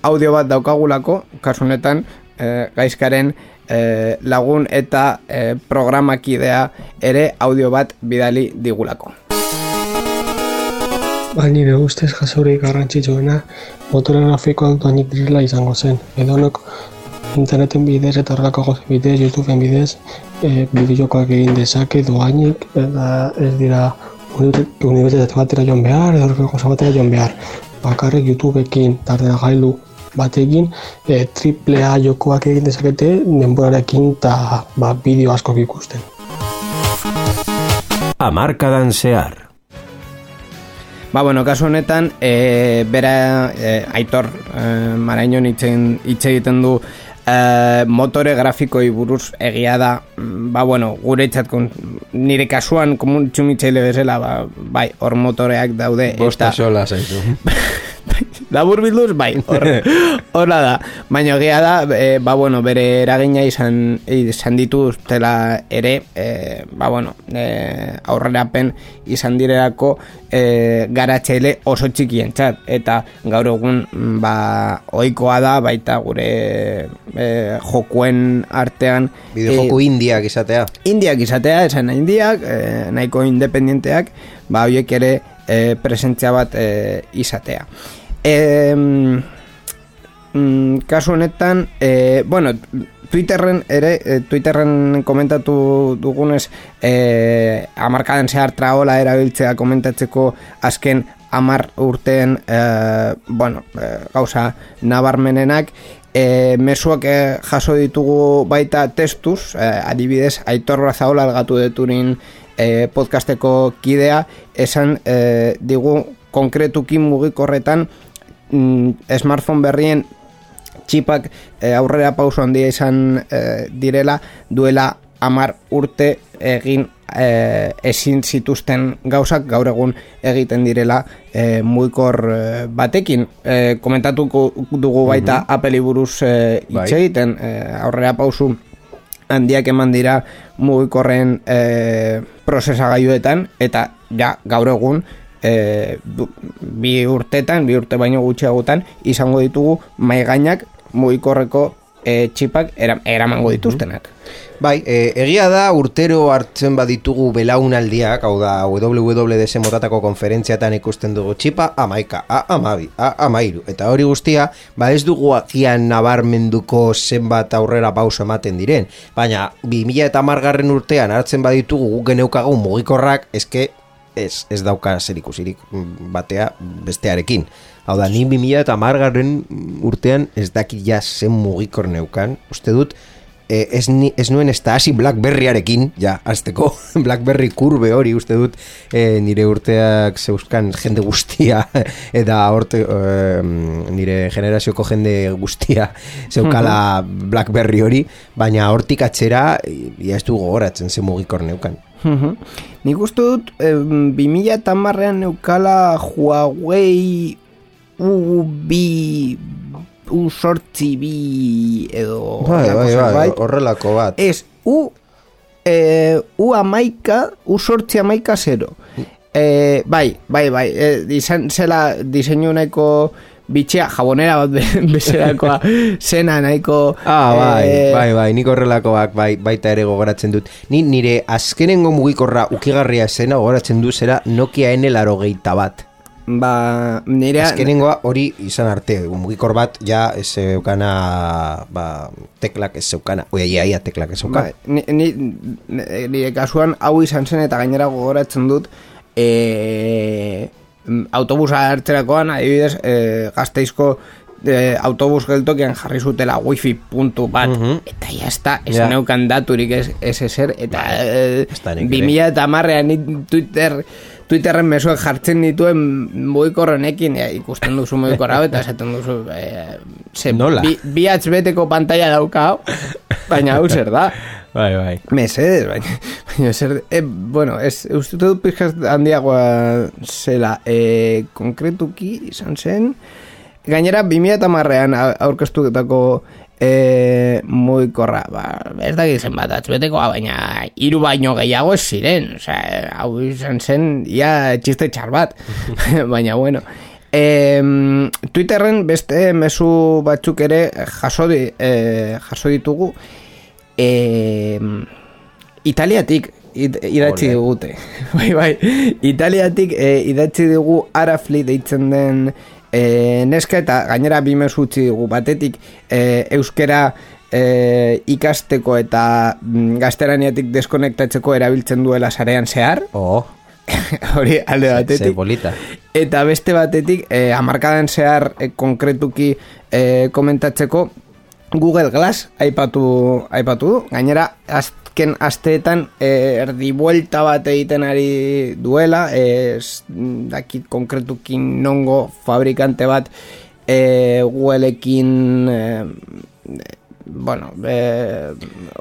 audio bat daukagulako, kasu honetan e, gaizkaren e, lagun eta e, programakidea ere audio bat bidali digulako. Ba, nire ustez jasorik garrantzitsuena motore grafikoak doainik direla izango zen. Edonok interneten bidez eta horrelako gauzen bidez, YouTubeen bidez, e, bideojokoak egin dezake doainik, eta ez dira uni- unibertsitate batera joan behar, edo horrelako batera joan behar. Bakarrik YouTubeekin, tardena gailu batekin, e, triple A jokoak egin dezakete denborarekin eta ba, bideo askok ikusten. Amarkadan zehar. Ba, bueno, kasu honetan, e, bera, e, aitor, e, marainon itzen, hitz egiten du e, motore grafikoi buruz egia da, mm, ba, bueno, guretzat, kon, nire kasuan, komun txumitzaile bezala, ba, bai, hor motoreak daude, Bosta sola zaizu. labur bilduz, bai, hor, horra da. Baina egia da, e, ba, bueno, bere eragina izan, izan dituztela ere, e, ba, bueno, e, aurrerapen izan direlako e, garatzeile oso txikien txat. Eta gaur egun, mm, ba, oikoa da, baita gure e, jokuen artean. Bideojoku e, indiak izatea. indiak izatea, esan indiak, e, nahiko independenteak, ba, horiek ere e, presentzia bat e, izatea. E, mm, kasu honetan, e, bueno, Twitterren ere, e, Twitterren komentatu dugunez, e, amarkaden zehar traola erabiltzea komentatzeko azken amar urteen e, bueno, e, gauza nabarmenenak. E, mezuak e, jaso ditugu baita testuz, e, adibidez Aitor Brazaola algatu deturin e, podcasteko kidea. Esan e, digu konkretuki mugikorretan mm, smartphone berrien txipak e, aurrera pauso handia izan e, direla duela amar urte egin e, ezin zituzten gauzak gaur egun egiten direla e, muikor e, batekin. E, komentatuko dugu baita Apple buruz e, hitz Bai. egiten. E, aurrera pausu handiak eman dira mugikorren e, prozesagailuetan eta ja gaur egun e, bi urtetan, bi urte baino gutxiagotan izango ditugu maigainak mugikorreko e, txipak era, eramango dituztenak. Bai, e, egia da urtero hartzen baditugu belaunaldiak, hau da WWDS motatako konferentziatan ikusten dugu txipa amaika, a amabi, a amairu. Eta hori guztia, ba ez dugu agian nabarmenduko zenbat aurrera pauso ematen diren. Baina, 2000 eta margarren urtean hartzen baditugu guk geneukagu mugikorrak, eske ez, ez dauka zer ikusirik mm, batea bestearekin. Hau da, ni 2000 eta margarren urtean ez dakit ja zen mugikor neukan. Uste dut, e, ez, ni, ez nuen ez da hasi Blackberryarekin, ja, azteko, Blackberry kurbe hori uste dut e, nire urteak zeuzkan jende guztia, eta horte, e, nire generazioko jende guztia zeukala Blackberry hori, baina hortik atzera, ja ez du gogoratzen ze mugikor neukan. Nik uste dut, eh, 2000 eta marrean neukala Huawei U2 U sortzi bi edo Bai, bai, bai, zerbait. horrelako bat. Ez U eh, U amaika U sortzi amaika zero eh, Bai, bai, bai eh, izan zela diseinu nahiko bitxea jabonera bat be- bezalakoa zena nahiko Ah, bai, eh, bai, bai, nik horrelakoak bai, baita ere gogoratzen dut. Ni nire azkenengo mugikorra ukigarria zena gogoratzen du zera Nokia N8 bat. Ba, nire Azkenengoa hori izan arte, mugikor bat ja ez zeukana, ba, teklak ez zeukana, oia, ia, ia, teklak ez zeukana. Bai, ni, ni, ni- nire kasuan hau izan zen eta gainera gogoratzen dut e, autobusa hartzerakoan adibidez e, gazteizko e, autobus geltokian jarri zutela wifi puntu bat eta ya está, ez Ja. neukan daturik ez, ez ezer eta e, ezta nik ere. 2000 eta marrean Twitter Twitterren mezuek jartzen dituen mugikorrenekin ja, ikusten duzu mugikorra eta esaten duzu e, ze, Nola? bi, bihatz beteko pantalla dauka baina hau zer da Bai, bai. Mesedes, baina, baina zer, e, bueno, ez, uste dut pixkaz handiagoa zela, e, konkretuki izan zen, gainera 2000 eta marrean aurkeztuketako e, mugikorra, ba, ez da zen bat atzbetekoa, baina hiru baino gehiago ez ziren, osea, hau izan zen, ia txiste txar bat, baina bueno, E, Twitterren beste mezu batzuk ere jaso, di, e, jaso ditugu. E, Italiatik it, idatzi digute. Bai, bai, Italiatik e, idatzi dugu Arafli deitzen den e, neska eta gainera bi mezu utzi dugu. Batetik e, euskera e, ikasteko eta mm, gazteraniatik deskonektatzeko erabiltzen duela sarean zehar. Oh, hori alde ze batetik. bolita. Eta beste batetik, eh, amarkadan zehar eh, konkretuki eh, komentatzeko Google Glass aipatu, aipatu du. Gainera, azken asteetan eh, erdi buelta bat egiten ari duela, eh, ez dakit konkretuki nongo fabrikante bat eh, Googleekin eh, bueno, eh,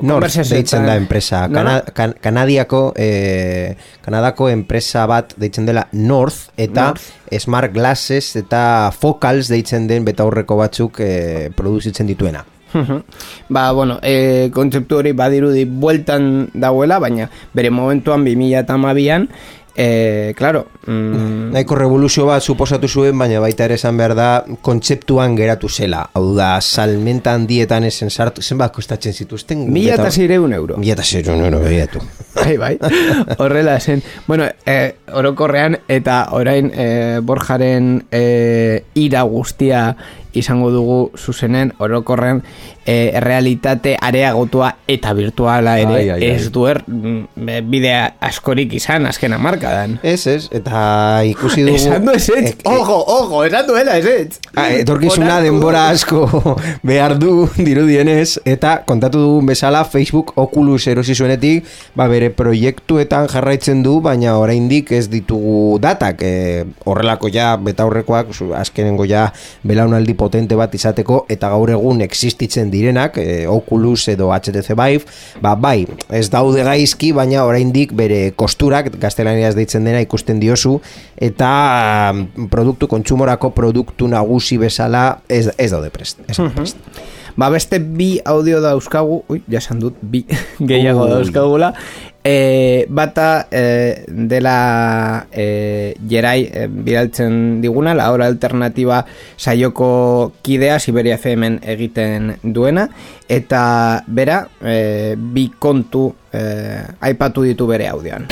North conversationetan- deitzen da enpresa. Kana, kan, kanadiako, eh, Kanadako enpresa bat deitzen dela North eta North. Smart Glasses eta Focals deitzen den betaurreko batzuk eh, produzitzen dituena. Ba, bueno, e, kontzeptu hori badirudi bueltan dagoela, baina bere momentuan 2012an, e, claro, mm, Nahiko revoluzio bat suposatu zuen, baina baita ere esan behar da kontzeptuan geratu zela. Hau da, salmenta handietan esen sartu, zenbat kostatzen zituzten? mila eta zireun euro. Mila eta zireun euro, begiratu. Bai, bai. Horrela zen. Bueno, e, orokorrean eta orain e, Borjaren e, ira guztia izango dugu zuzenen orokorrean e, realitate areagotua eta virtuala ere Ai, ai, ai. ez duer mm, bidea askorik izan azken amarkadan. Ez, ez, eta ikusi dugu... Esan du ez ez, ojo, ojo, esan duela ez ez. Ah, etorkizuna denbora asko behar du dirudienez eta kontatu dugun bezala Facebook Oculus erosi zuenetik ba bere proiektuetan jarraitzen du baina oraindik ez ditugu datak e, horrelako ja betaurrekoak azkenengo ja belaunaldi potente bat izateko eta gaur egun existitzen direnak e, Oculus edo HTC Vive ba bai ez daude gaizki baina oraindik bere kosturak gaztelaniaz deitzen dena ikusten diozu eta mm, produktu kontsumorako produktu nagusi bezala ez, ez daude prest. Ez daude prest. Ba beste bi audio dauzkagu, ui, ja esan dut, bi gehiago dauzkagula. E, bata e, dela e, jerai e, bidaltzen diguna, la hora alternativa saioko kidea Siberia FM egiten duena, eta bera, e, bi kontu e, aipatu ditu bere audioan.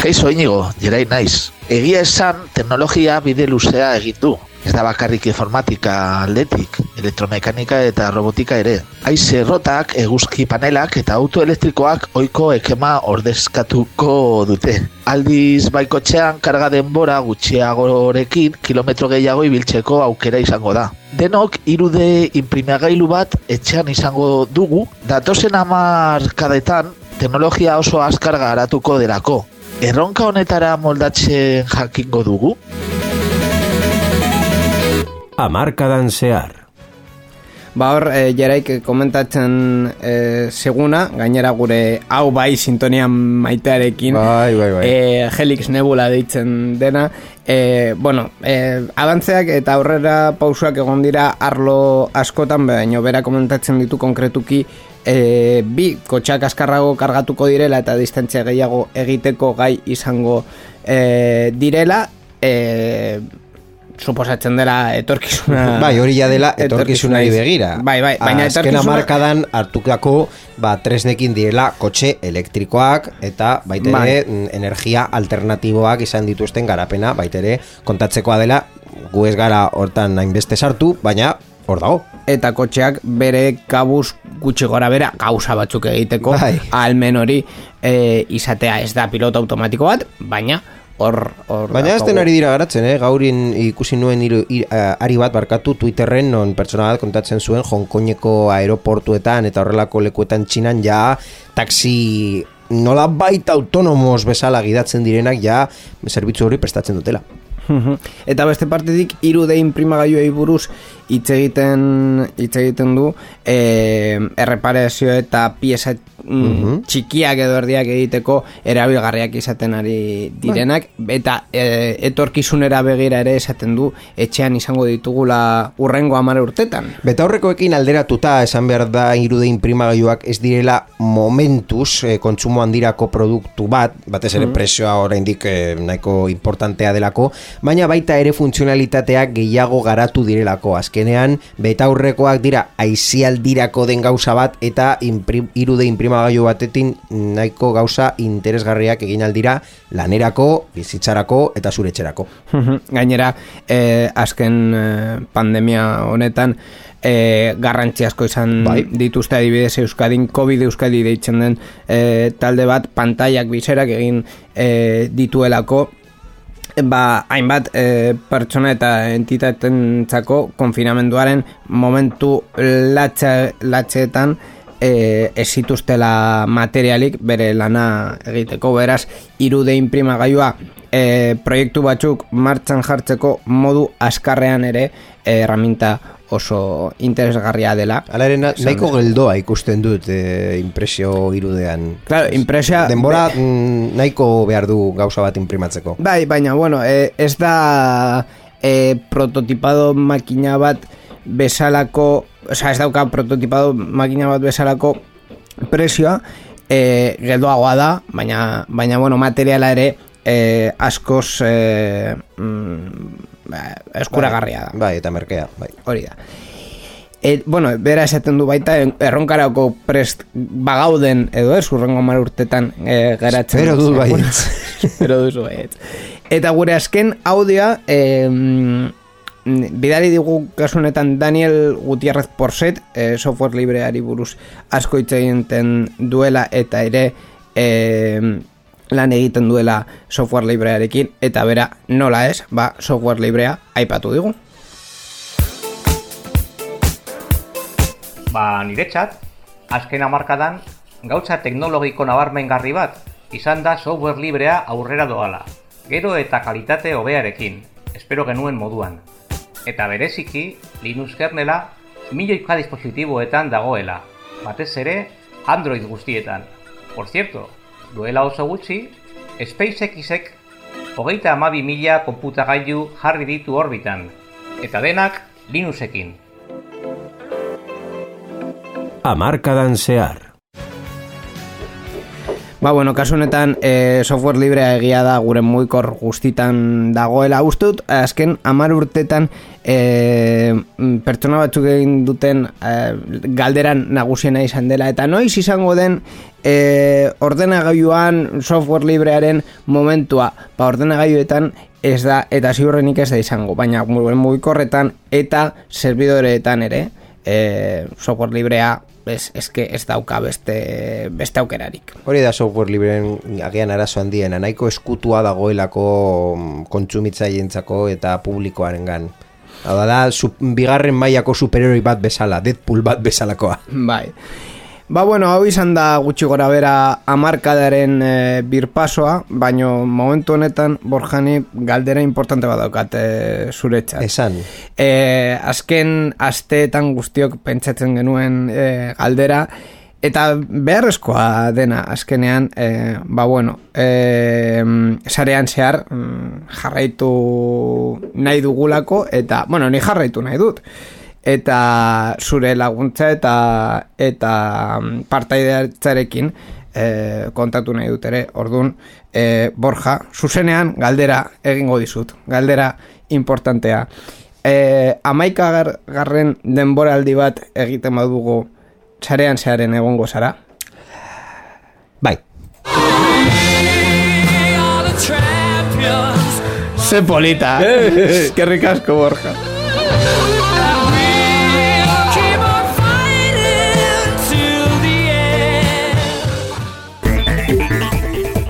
Kaixo inigo, jerai naiz. Egia esan, teknologia bide luzea egin du. Ez da bakarrik informatika aldetik, elektromekanika eta robotika ere. Aize errotak, eguzki panelak eta autoelektrikoak oiko ekema ordezkatuko dute. Aldiz baikotxean karga denbora gutxiagorekin kilometro gehiago ibiltzeko aukera izango da. Denok irude inprimagailu bat etxean izango dugu, datozen hamarkadetan teknologia oso azkar garatuko delako. Erronka honetara moldatzen jakingo dugu? Amarkadan zehar. Ba hor, e, jeraik komentatzen e, seguna, gainera gure hau bai sintonian maitearekin, Bai, bai, bai. e, Helix Nebula deitzen dena, e, bueno, e, abantzeak eta aurrera pausuak egon dira arlo askotan, baina bera komentatzen ditu konkretuki e, bi kotxak askarrago kargatuko direla eta distantzia gehiago egiteko gai izango e, direla, e, suposatzen dela etorkizuna Bai, hori ja dela etorkizunari etorkizunari begira. Bai, bai, baina Azken etorkizuna- hamarkadan hartukako ba, tresnekin direla kotxe elektrikoak eta baita ere Bai. mm, energia alternatiboak izan dituzten garapena, baita ere kontatzekoa dela gu ez gara hortan hainbeste sartu, baina hor dago. eta kotxeak bere kabuz gutxi gora bera gauza batzuk egiteko Bai. almen hori e, izatea ez da piloto automatiko bat, baina hor... hor Baina azten ari dira garatzen, eh? gaurin ikusi nuen iru, ir, eh, ari bat barkatu Twitterren non pertsona bat kontatzen zuen Hongkongeko aeroportuetan eta horrelako lekuetan txinan ja taxi nola baita autonomos bezala gidatzen direnak ja zerbitzu hori prestatzen dutela. Eta beste partetik irude inprimagailuei buruz hitz egiten hitz egiten du e, erreparazio eta pieza mm, txikiak edo erdiak egiteko erabilgarriak izaten ari direnak eta e, etorkizunera begira ere esaten du etxean izango ditugula urrengo hamar urtetan. Beta horrekoekin alderatuta esan behar da irude inprimagailuak ez direla momentuz e, kontsumo handirako produktu bat, batez ere presioa oraindik e, nahiko importantea delako, baina baita ere funtzionalitateak gehiago garatu direlako. Azkenean, beta aurrekoak dira aizialdirako den gauza bat eta imprim, irude inprimagailu batetin nahiko gauza interesgarriak egin aldira lanerako, bizitzarako eta zure etxerako. Mhm. Gainera, eh, azken eh, pandemia honetan eh, garrantzi asko izan Bai. dituzte adibidez Euskadin COVID Euskadi deitzen den eh, talde bat pantaiak bizerak egin eh, dituelako ba, hainbat e, pertsona eta entitatentzako konfinamenduaren momentu latxe, latxeetan e, ez zituztela materialik bere lana egiteko. Beraz irude inprimagailua e, proiektu batzuk martxan jartzeko modu askarrean ere e, erraminta oso interesgarria dela. Hala ere, nahiko geldoa ikusten dut e, impresio irudean. Claro, impresioa... Denbora mm, nahiko behar du gauza bat imprimatzeko. Bai, baina, bueno, e, ez da e, prototipado makina bat bezalako, oza, ez dauka prototipado makina bat bezalako presioa, e, geldoagoa da, baina, baina bueno, materiala ere e, askoz e, mm, ba, eskuragarria da. Bai, eta merkea, bai. Hori da. E, bueno, bera esaten du baita erronkarako prest bagauden edo ez urrengo mar urtetan e, geratzen. Espero dut baietz. Bueno, Espero duzu baietz. Eta gure azken audioa e, bidali digu kasu honetan Daniel Gutierrez Porset e, software libreari buruz asko hitz egiten duela eta ere e, lan egiten duela software librearekin eta bera nola ez, ba software librea aipatu digu. Ba, niretzat, azken hamarkadan, gautza teknologiko nabarmengarri bat, izan da software librea aurrera doala. Gero eta kalitate hobearekin, espero genuen moduan. Eta bereziki, Linux kernela, milioika dispositiboetan dagoela, batez ere, Android guztietan. Por cierto, duela oso gutxi, SpaceXek hogeita amabi mila konputagailu jarri ditu orbitan, eta denak Linuxekin. Amarkadan zehar. Ba, bueno, kasu honetan e, software librea egia da gure muikor guztitan dagoela. Uste dut, azken amar urtetan e, pertsona batzuk egin duten e, galderan nagusiena izan dela. Eta noiz izango den e, ordenagailuan software librearen momentua. Ba ordenagailuetan ez da eta ziurrenik ez da izango. Baina gure mugikorretan eta serbidoreetan ere e, software librea ez, eske ez dauka beste, beste aukerarik. Hori da software libreen agian arazo handiena, nahiko eskutua dagoelako mm, kontsumitzaientzako eta publikoarengan. Hau da, da bigarren mailako superheroi bat bezala, Deadpool bat bezalakoa. Bai. Ba, bueno, hau izan da gutxi gora bera amarkadaren e, birpasoa, baino momentu honetan Borjani galdera importante bat daukat e, zuretzat. Esan. E, azken asteetan guztiok pentsatzen genuen e, galdera, eta beharrezkoa dena azkenean, e, ba bueno, e, sarean zehar mm, jarraitu nahi dugulako, eta, bueno, ni jarraitu nahi dut eta zure laguntza eta eta mm, partaidearetzarekin e, kontatu nahi dut ere, orduan e, Borja, zuzenean galdera egingo dizut, galdera importantea. E, amaika gar, garren denboraldi bat egiten badugu sarean zearen egongo zara. Bai, Ze polita, eskerrik asko Borja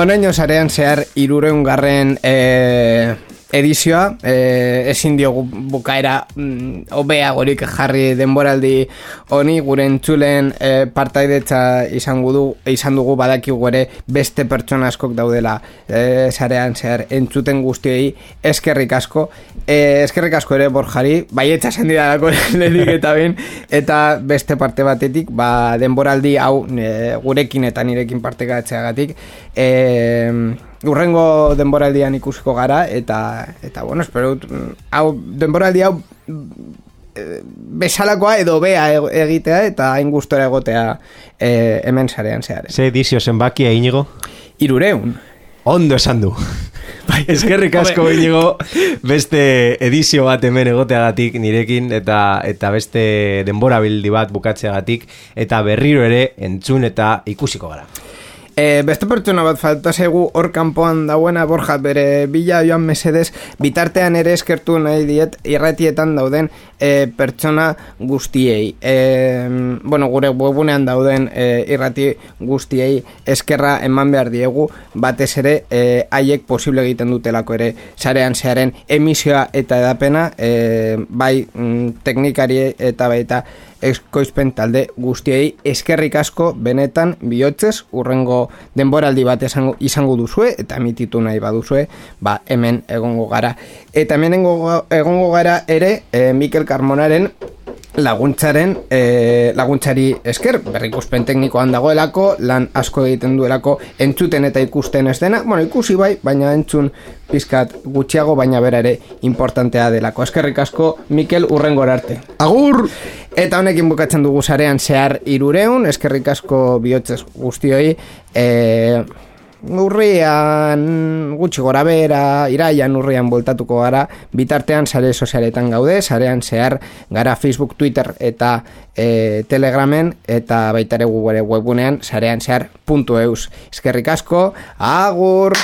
Honaino zarean zehar irureun garren e, edizioa, e, ezin diogu bukaera mm, obea gorik jarri denboraldi honi, gure entzulen e, partaidetza izango du, izan dugu badakigu ere beste pertsona askok daudela e, zarean zehar entzuten guztiei. Eskerrik asko, e, eskerrik asko ere borjari, baietza esan didalako lehenik eta bin, eta beste parte batetik, ba, denboraldi hau e, gurekin eta nirekin partekatzeagatik, e, urrengo denboraldian ikusiko gara eta eta bueno, espero dut, mm, hau denboraldi hau eh, bezalakoa edo bea e- egitea eta hain gustora egotea eh, hemen sarean zehar. Ze edizio zenbakia inigo? Irureun. Ondo esan du. Bai, eskerrik asko inigo beste edizio bat hemen egoteagatik nirekin eta eta beste denbora bildi bat bukatzeagatik eta berriro ere entzun eta ikusiko gara. E, beste pertsona bat falta zaigu hor kanpoan dauena borja bere bila joan mesedez bitartean ere eskertu nahi diet irratietan dauden e, pertsona guztiei. E, bueno, gure webunean dauden e, irrati guztiei eskerra eman behar diegu batez ere e, haiek posible egiten dutelako ere sarean zearen emisioa eta edapena e, bai mm, teknikari eta baita eskoizpen talde guztiei eskerrik asko benetan bihotzez urrengo denboraldi bat esango, izango duzue eta emititu nahi baduzue ba hemen egongo gara. Eta hemen egongo, gara ere e, Mikel Carmonaren laguntzaren e, laguntzari esker berrikuspen teknikoan dagoelako lan asko egiten duelako entzuten eta ikusten ez dena. Bueno ikusi bai baina entzun pizkat gutxiago baina bera ere importantea delako. Eskerrik asko Mikel urrengora arte. Agur! Eta honekin bukatzen dugu sarean zehar irureun, eskerrik asko bihotzez guztioi, e, urrian gutxi gora bera, iraian urrian voltatuko gara, bitartean sare sozialetan gaude, sarean zehar gara Facebook, Twitter eta e, Telegramen, eta baita ere gu ere webunean sarean zehar puntu eus. Eskerrik asko, agur!